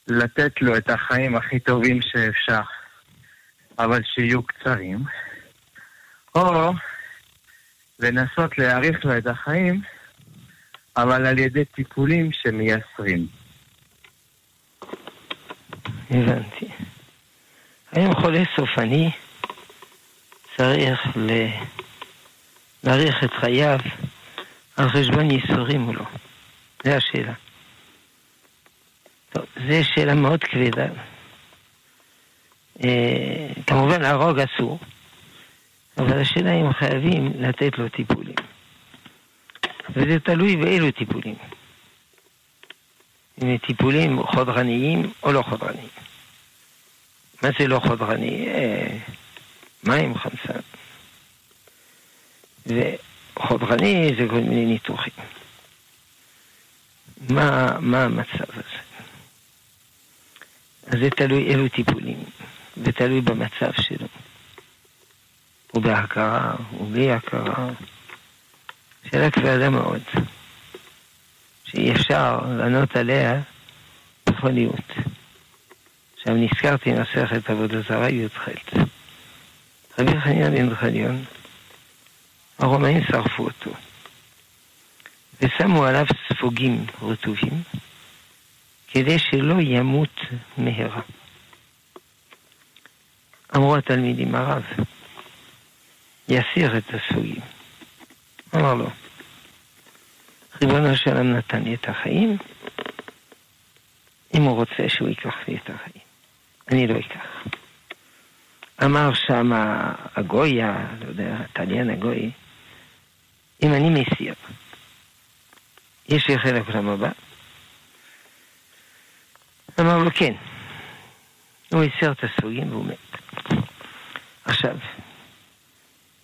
[SPEAKER 4] לתת לו את החיים הכי טובים שאפשר, אבל שיהיו קצרים, או לנסות להאריך לו את החיים, אבל על ידי טיפולים שמייסרים.
[SPEAKER 2] הבנתי. היום חולה סופני צריך. להאריך את חייו על חשבון ייסורים או לא? זו השאלה. זו שאלה מאוד כבדה. אה, כמובן להרוג אסור, אבל השאלה אם חייבים לתת לו טיפולים. וזה תלוי באילו טיפולים. אם טיפולים חודרניים או לא חודרניים. מה זה לא חודרני? אה, מים, חמצן. וחודרני זה כל מיני ניתוחים. מה, מה המצב הזה? אז זה תלוי אילו טיפולים, ותלוי במצב שלו. ובהכרה, ובלי הכרה. שאלה כבדה מאוד, שאי אפשר לענות עליה בפוניות. עכשיו נזכרתי מסכת עבודה זרה י"ח. רבי חנין בן חניון, הרומאים שרפו אותו, ושמו עליו ספוגים רטובים, כדי שלא ימות מהרה. אמרו התלמידים, הרב, יסיר את הספוגים. אמר לו, ריבונו של עולם נתן לי את החיים, אם הוא רוצה שהוא ייקח לי את החיים, אני לא אקח. אמר שם הגוי, לא יודע, התליין הגוי, אם אני מסיר, יש לי חלק לעולם? אמר לו, כן. הוא הסיר את הסוגים והוא מת. עכשיו,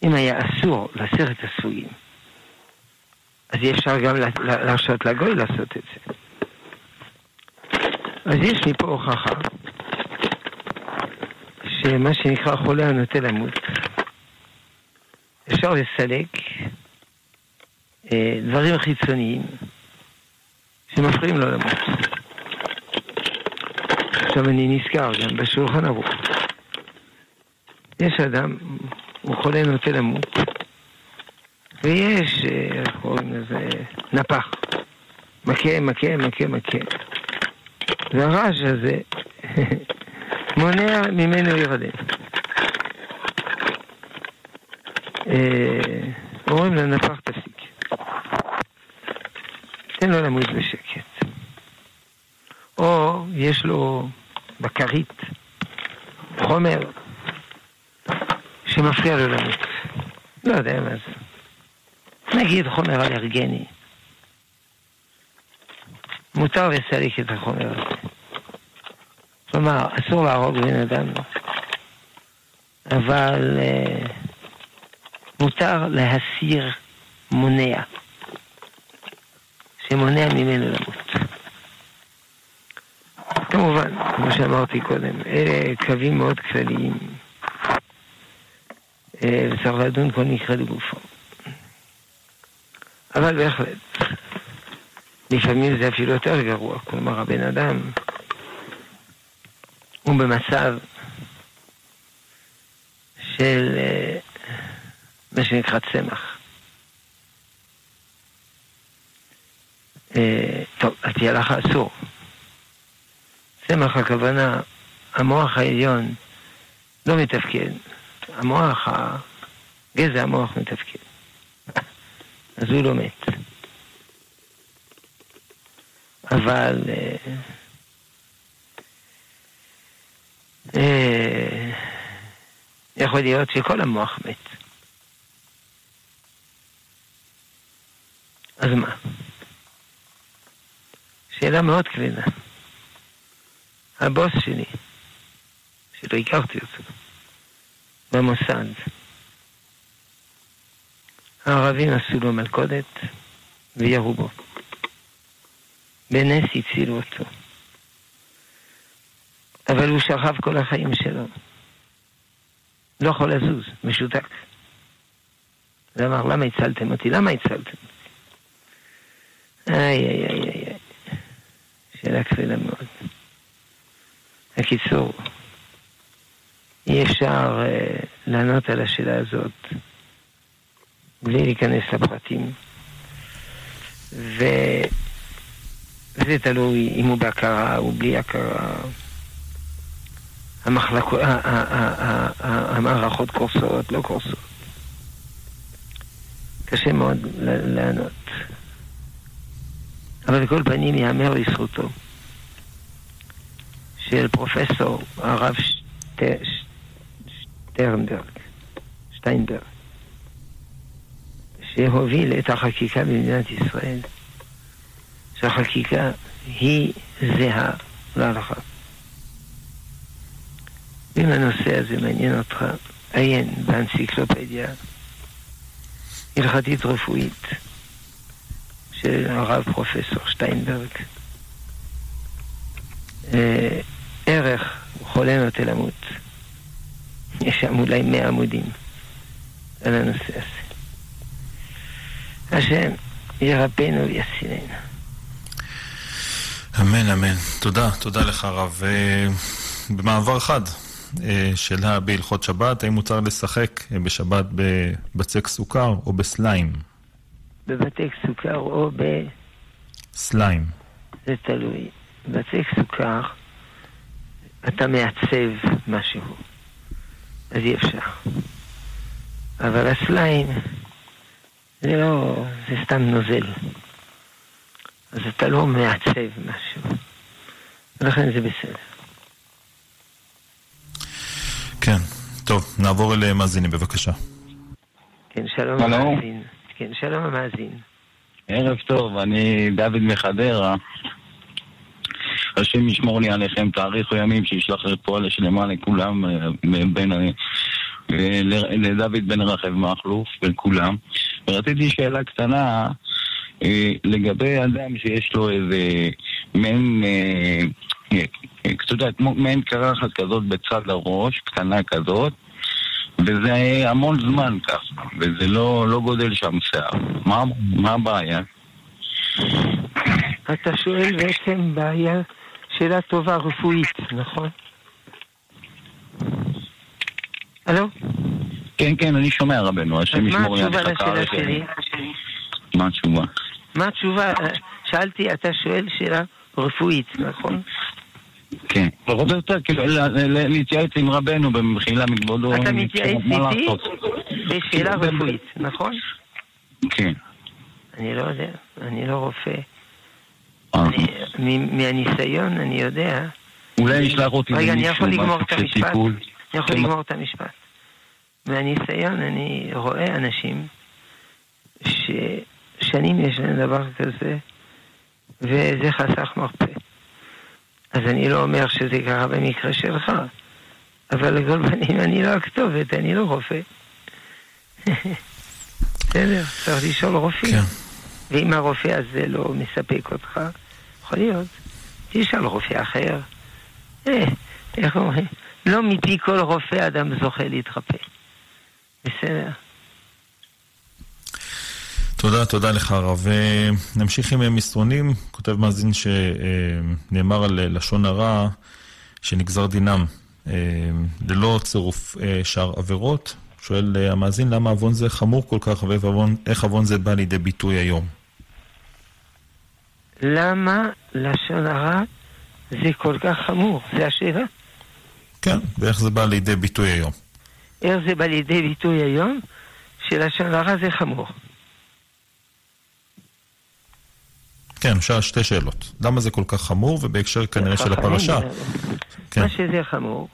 [SPEAKER 2] אם היה אסור להסיר את הסוגים, אז אי אפשר גם להרשות לגוי לעשות את זה. אז יש לי פה הוכחה שמה שנקרא חולה הנוטה למות, אפשר לסלק אה, דברים חיצוניים שמפריעים לו למות. עכשיו אני נזכר גם בשולחן ערוך. יש אדם, הוא חולה נוטה למות, ויש, אה, איך קוראים לזה, נפח. מכה, מכה, מכה, מכה. והרעש הזה [LAUGHS] מונע ממנו להירדם. אה, אומרים לנפח תפסיק. תן לו למות בשקט. או יש לו בכרית חומר שמפריע לו למות. לא יודע מה זה. נגיד חומר אלרגני. מותר לסלק את החומר הזה. כלומר, אסור להרוג בן אדם, אבל uh, מותר להסיר מונע, שמונע ממנו למות. כמובן, כמו שאמרתי קודם, אלה קווים מאוד כלליים, אה, וצריך לדון כל מקרה לגופו. אבל בהחלט, לפעמים זה אפילו יותר גרוע, כלומר הבן אדם הוא במצב של אה, מה שנקרא צמח. אה, טוב, על פי הלכה אסור. צמח הכוונה, המוח העליון לא מתפקד. המוח, גזע המוח מתפקד. אז הוא לא מת. אבל אה, אה, יכול להיות שכל המוח מת. אז מה? שאלה מאוד כבדה. הבוס שלי, שלא הכרתי אותו, במוסד, הערבים עשו לו מלכודת וירו בו. בנס הצילו אותו. אבל הוא שכב כל החיים שלו. לא יכול לזוז, משותק. הוא אמר, למה הצלתם אותי? למה הצלתם איי, איי, איי, איי. שאלה כבדה מאוד. בקיצור, אי אפשר uh, לענות על השאלה הזאת בלי להיכנס לפרטים. וזה תלוי אם הוא בהכרה או בלי הכרה. המחלקות, המערכות קורסות, לא קורסות. קשה מאוד לענות. אבל לכל פנים ייאמר לזכותו של פרופסור הרב שטרנברג, שטיינברג, שהוביל את החקיקה במדינת ישראל, שהחקיקה היא זהה להלכה. אם הנושא הזה מעניין אותך, עיין באנציקלופדיה הלכתית רפואית של הרב פרופסור שטיינברג. ערך חולה נוטה למות. יש שם אולי מאה עמודים על הנושא הזה. השם ירפאנו ויצילנו.
[SPEAKER 1] אמן, אמן. תודה, תודה לך הרב. אה, במעבר חד, שאלה בהלכות שבת, האם מותר לשחק אה, בשבת בבצק סוכר או בסליים?
[SPEAKER 2] בבצק סוכר או ב...
[SPEAKER 1] סליים.
[SPEAKER 2] זה תלוי. בבצק סוכר אתה מעצב משהו, אז אי אפשר. אבל הסליים זה לא, זה סתם נוזל. אז אתה לא מעצב משהו. ולכן זה בסדר.
[SPEAKER 1] כן, טוב, נעבור אל מאזינים בבקשה.
[SPEAKER 2] כן, שלום. המאזין. כן, שלום המאזין.
[SPEAKER 7] ערב טוב, אני דוד מחדרה. השם ישמור לי עליכם, תאריכו ימים, שישלח רפואה לשלמה לכולם, אה, בין, אה, לדוד בן רחב מכלוף ולכולם. ורציתי שאלה קטנה אה, לגבי אדם שיש לו איזה מעין, אה, אה, אתה יודע, כמו מעין קרחת כזאת בצד הראש, קטנה כזאת, וזה המון זמן ככה, וזה לא, לא גודל שם שיער. מה, מה הבעיה?
[SPEAKER 2] אתה שואל בעצם בעיה, שאלה טובה רפואית, נכון? הלו?
[SPEAKER 7] כן, כן, אני שומע רבנו, השם ישמור לי עליך כארץ.
[SPEAKER 2] שלי?
[SPEAKER 7] מה התשובה?
[SPEAKER 2] מה התשובה? שאלתי, אתה שואל שאלה רפואית, נכון?
[SPEAKER 7] כן. פחות או יותר, כאילו, להתייעץ עם רבנו במחילה מכבודו.
[SPEAKER 2] אתה מתייעץ איתי? בשאלה רפואית, נכון?
[SPEAKER 7] כן.
[SPEAKER 2] אני לא יודע, אני לא רופא.
[SPEAKER 7] אה.
[SPEAKER 2] מהניסיון אני יודע,
[SPEAKER 7] אולי ישלח אותי
[SPEAKER 2] רגע, אני יכול לגמור את המשפט? אני יכול
[SPEAKER 7] כן.
[SPEAKER 2] לגמור את המשפט. מהניסיון אני רואה אנשים ששנים יש להם דבר כזה, וזה חסך מרפא. אז אני לא אומר שזה קרה במקרה שלך, אבל לכל פנים אני לא הכתובת, אני לא רופא. [LAUGHS] בסדר, צריך לשאול רופאים.
[SPEAKER 1] כן.
[SPEAKER 2] ואם הרופא הזה לא מספק אותך, יכול להיות, תשאל רופא אחר. אה, איך אומרים? לא מפי כל רופא אדם זוכה להתרפא. בסדר.
[SPEAKER 1] תודה, תודה לך הרב. אה, נמשיך עם אה, מסרונים. כותב מאזין שנאמר על אה, לשון הרע שנגזר דינם ללא צירוף שאר עבירות. שואל המאזין למה עוון זה חמור כל כך ואיך עוון זה בא לידי ביטוי היום.
[SPEAKER 2] למה לשון הרע זה כל כך חמור? זה השאלה.
[SPEAKER 1] כן, ואיך זה בא לידי ביטוי היום.
[SPEAKER 2] איך זה בא לידי ביטוי היום? שלשון הרע זה חמור.
[SPEAKER 1] כן, שאל שתי שאלות. למה זה כל כך חמור, ובהקשר כנראה של הפרשה. כן.
[SPEAKER 2] מה שזה חמור,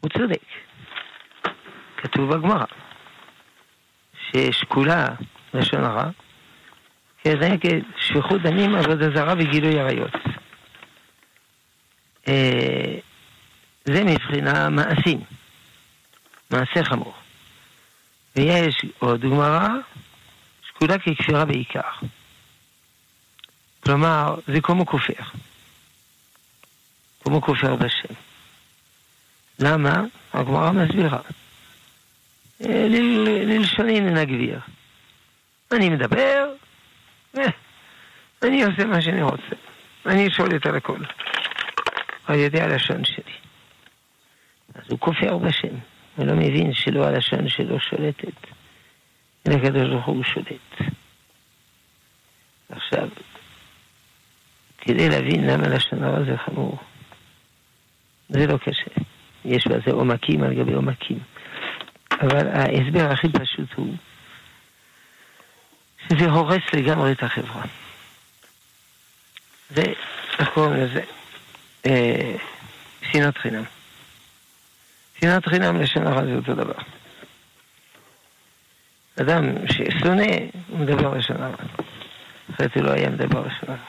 [SPEAKER 2] הוא צודק. כתוב בגמרא, ששקולה לשון הרע, כנגד שפיכות דמים, עבודה זרה וגילוי עריות. אה, זה מבחינה מעשים, מעשה חמור. ויש עוד גמרא, שקולה ככפירה בעיקר. כלומר, זה כמו כופר. כמו כופר בשם. למה? הגמרא מסבירה. אה, ללשוני נגביר. אני מדבר, אני עושה מה שאני רוצה. אני שולט על הכל. על ידי הלשון שלי. אז הוא כופר בשם. הוא לא מבין שלא הלשון שלו שולטת, אלא הקדוש ברוך הוא שולט. עכשיו, כדי להבין למה לשון הרע זה חמור, זה לא קשה. יש בזה עומקים על גבי עומקים. אבל ההסבר הכי פשוט הוא שזה הורס לגמרי את החברה. זה, איך קוראים לזה? אה, שנאת חינם. שנאת חינם לשון הרע זה אותו דבר. אדם ששונא, הוא מדבר לשון הרע. אחרת הוא לא היה מדבר לשון הרע.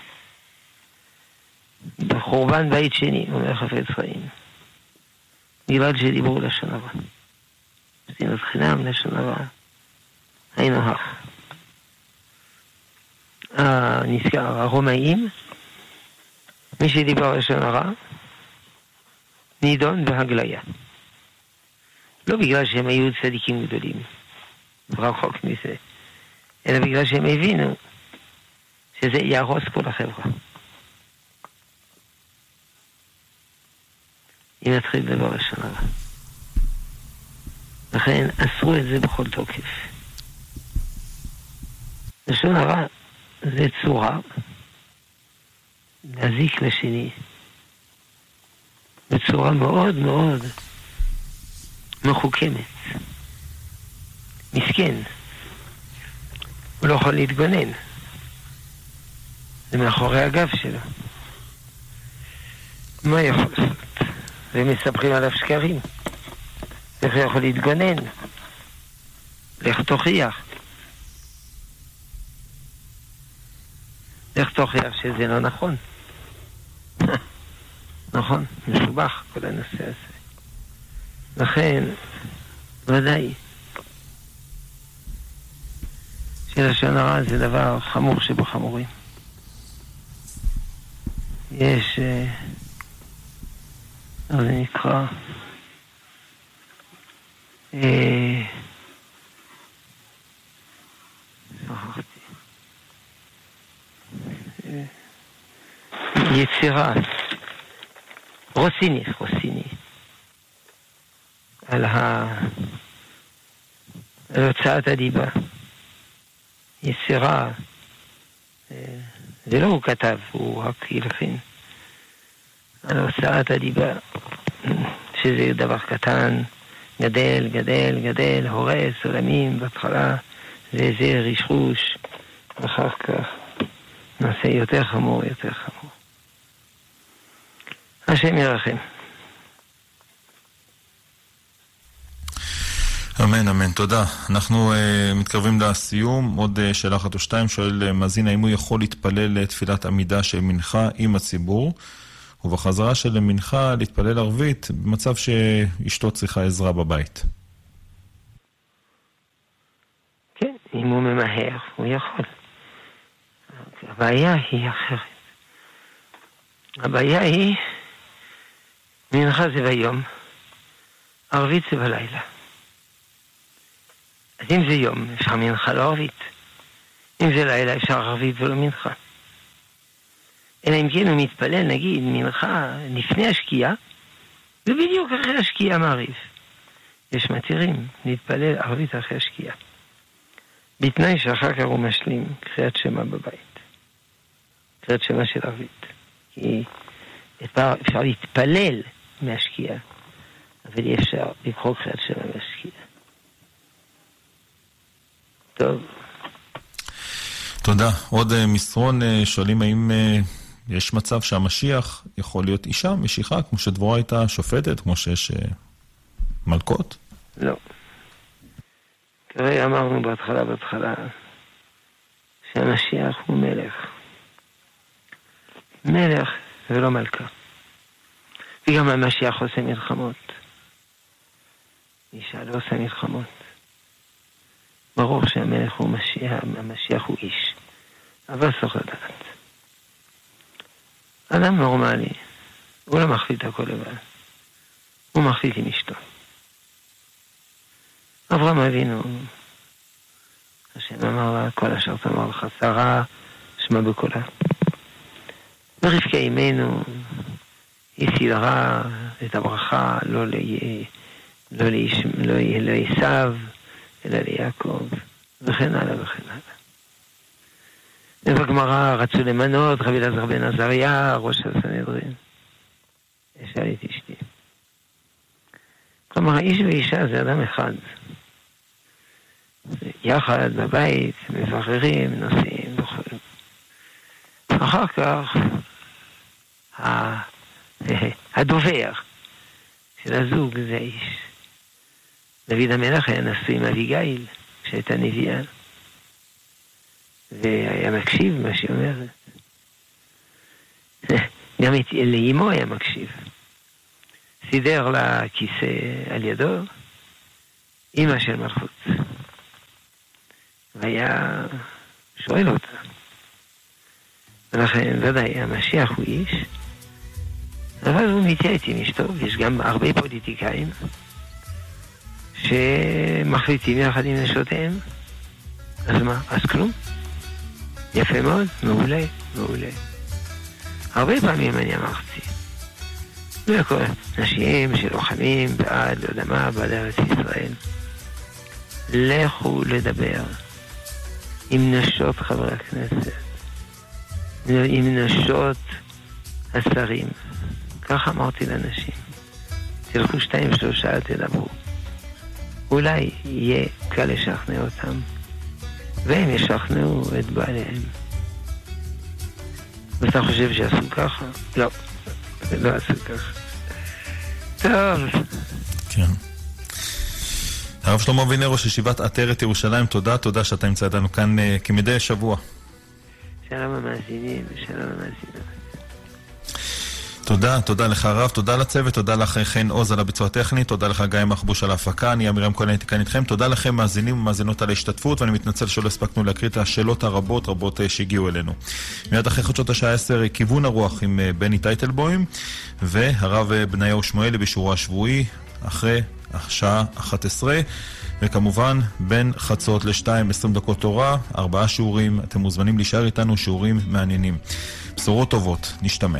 [SPEAKER 2] בחורבן בית שני, אומר חפץ חיים, מלבד שדיברו לשון הרע. שנאת חינם לשון הרע, היינו הך. נזכר, הרומאים, מי שדיבר לשון הרע, נידון בהגליה. לא בגלל שהם היו צדיקים גדולים, רחוק מזה, אלא בגלל שהם הבינו שזה יהרוס כל החברה. אם נתחיל לדבר לשון הרע. לכן אסרו את זה בכל תוקף. לשון הרע זה צורה להזיק לשני בצורה מאוד מאוד מחוכמת. מסכן. הוא לא יכול להתגונן. זה מאחורי הגב שלו. מה יכול לעשות? ומספרים עליו שקרים. איך הוא יכול להתגונן? לך תוכיח. לך תוכיח שזה לא נכון. [LAUGHS] נכון, מסובך כל הנושא הזה. לכן, ודאי, שלשון הרע זה דבר חמור שבחמורים. יש, איך זה נקרא? אה, יצירה, רוסיני, רוסיני, על, ה... על הוצאת הדיבה. יצירה, אה, זה לא הוא כתב, הוא רק הלחין. על הוצאת הדיבה, שזה דבר קטן, גדל, גדל, גדל, הורס עולמים, בהתחלה. זה זה רישרוש, אחר כך נעשה יותר חמור, יותר חמור. השם ירחם.
[SPEAKER 1] אמן, אמן, תודה. אנחנו uh, מתקרבים לסיום. עוד uh, שאלה אחת או שתיים. שואל uh, מאזין, האם הוא יכול להתפלל לתפילת עמידה של מנחה עם הציבור, ובחזרה של מנחה להתפלל ערבית במצב שאשתו צריכה עזרה בבית?
[SPEAKER 2] כן, אם הוא ממהר, הוא יכול. הבעיה היא אחרת. הבעיה היא, מנחה זה ביום, ערבית זה בלילה. אז אם זה יום, אפשר מנחה לא ערבית. אם זה לילה, אפשר ערבית ולא מנחה. אלא אם כן הוא מתפלל, נגיד, מנחה לפני השקיעה, ובדיוק אחרי השקיעה מעריב. יש מתירים להתפלל ערבית אחרי השקיעה. בתנאי שאחר כך הוא משלים קריאת שמע בבית. קריאת שמע של ערבית. כי אפשר, אפשר להתפלל מהשקיעה, אבל אי אפשר לקרוא קריאת שמע מהשקיעה. טוב.
[SPEAKER 1] תודה. עוד uh, מסרון, uh, שואלים האם uh, יש מצב שהמשיח יכול להיות אישה, משיחה, כמו שדבורה הייתה שופטת, כמו שיש מלכות?
[SPEAKER 2] לא. תראה, אמרנו בהתחלה, בהתחלה, שהמשיח הוא מלך. מלך ולא מלכה. וגם המשיח עושה מלחמות. אישה לא עושה מלחמות. ברור שהמלך הוא משיח, המשיח הוא איש, אבל צריך לדעת. אדם נורמלי, הוא לא מחליט הכל לבד, הוא מחליט עם אשתו. אברהם אבינו, השם אמר לה, כל אשר תאמר לך שרה, שמע בקולה. ורבקה אימנו, היא סידרה את הברכה לא לעשו, לא, לא אלא ליעקב, וכן הלאה וכן הלאה. ובגמרא רצו למנות רבי אלעזר בן עזריה, ראש הסנהדרין. אשאל את אשתי. כלומר, איש ואישה זה אדם אחד. יחד בבית, מבררים, נוסעים וכו'. אחר כך, הדובר של הזוג זה האיש. דוד המלך היה נשוי עם אביגיל, שהייתה נביאה, והיה מקשיב מה שהיא אומרת. [LAUGHS] גם לאימו היה מקשיב. סידר לה כיסא על ידו, אימא של מלכות. והיה שואל אותה. ולכן ודאי המשיח הוא איש, אבל הוא מתייעץ עם אשתו, יש גם הרבה פוליטיקאים שמחליטים יחד עם נשותיהם. אז מה? אז כלום. יפה מאוד, מעולה, מעולה. הרבה פעמים אני אמרתי, לכל נשים שלוחמים בעד, לא יודע מה, בעד ארץ ישראל. לכו לדבר עם נשות חברי הכנסת, עם נשות השרים. ככה אמרתי לאנשים. תלכו שתיים שלושה, תדברו. אולי יהיה קל לשכנע אותם, והם ישכנעו את בעליהם. ואתה חושב שעשו ככה? לא, לא עשו ככה. טוב.
[SPEAKER 1] כן. הרב שלמה אבינר, ראש ישיבת עטרת ירושלים, תודה, תודה שאתה נמצא איתנו כאן uh, כמדי שבוע.
[SPEAKER 2] שלום המאזינים ושלום המאזינות.
[SPEAKER 1] תודה, תודה לך הרב, תודה לצוות, תודה לך חן עוז על הביצוע הטכני, תודה לך גיא מחבוש על ההפקה, אני אמירם כהן הייתי כאן איתכם, תודה לכם מאזינים ומאזינות על ההשתתפות, ואני מתנצל שלא הספקנו להקריא את השאלות הרבות רבות אה, שהגיעו אלינו. מיד אחרי חדשות השעה 10, כיוון הרוח עם אה, בני טייטלבוים, והרב בניהו שמואלי בשיעורו השבועי, אחרי השעה 11. וכמובן, בין חצות לשתיים, עשרים דקות תורה, ארבעה שיעורים, אתם מוזמנים להישאר איתנו, שיעורים מעניינים. בשורות טובות, נשתמע.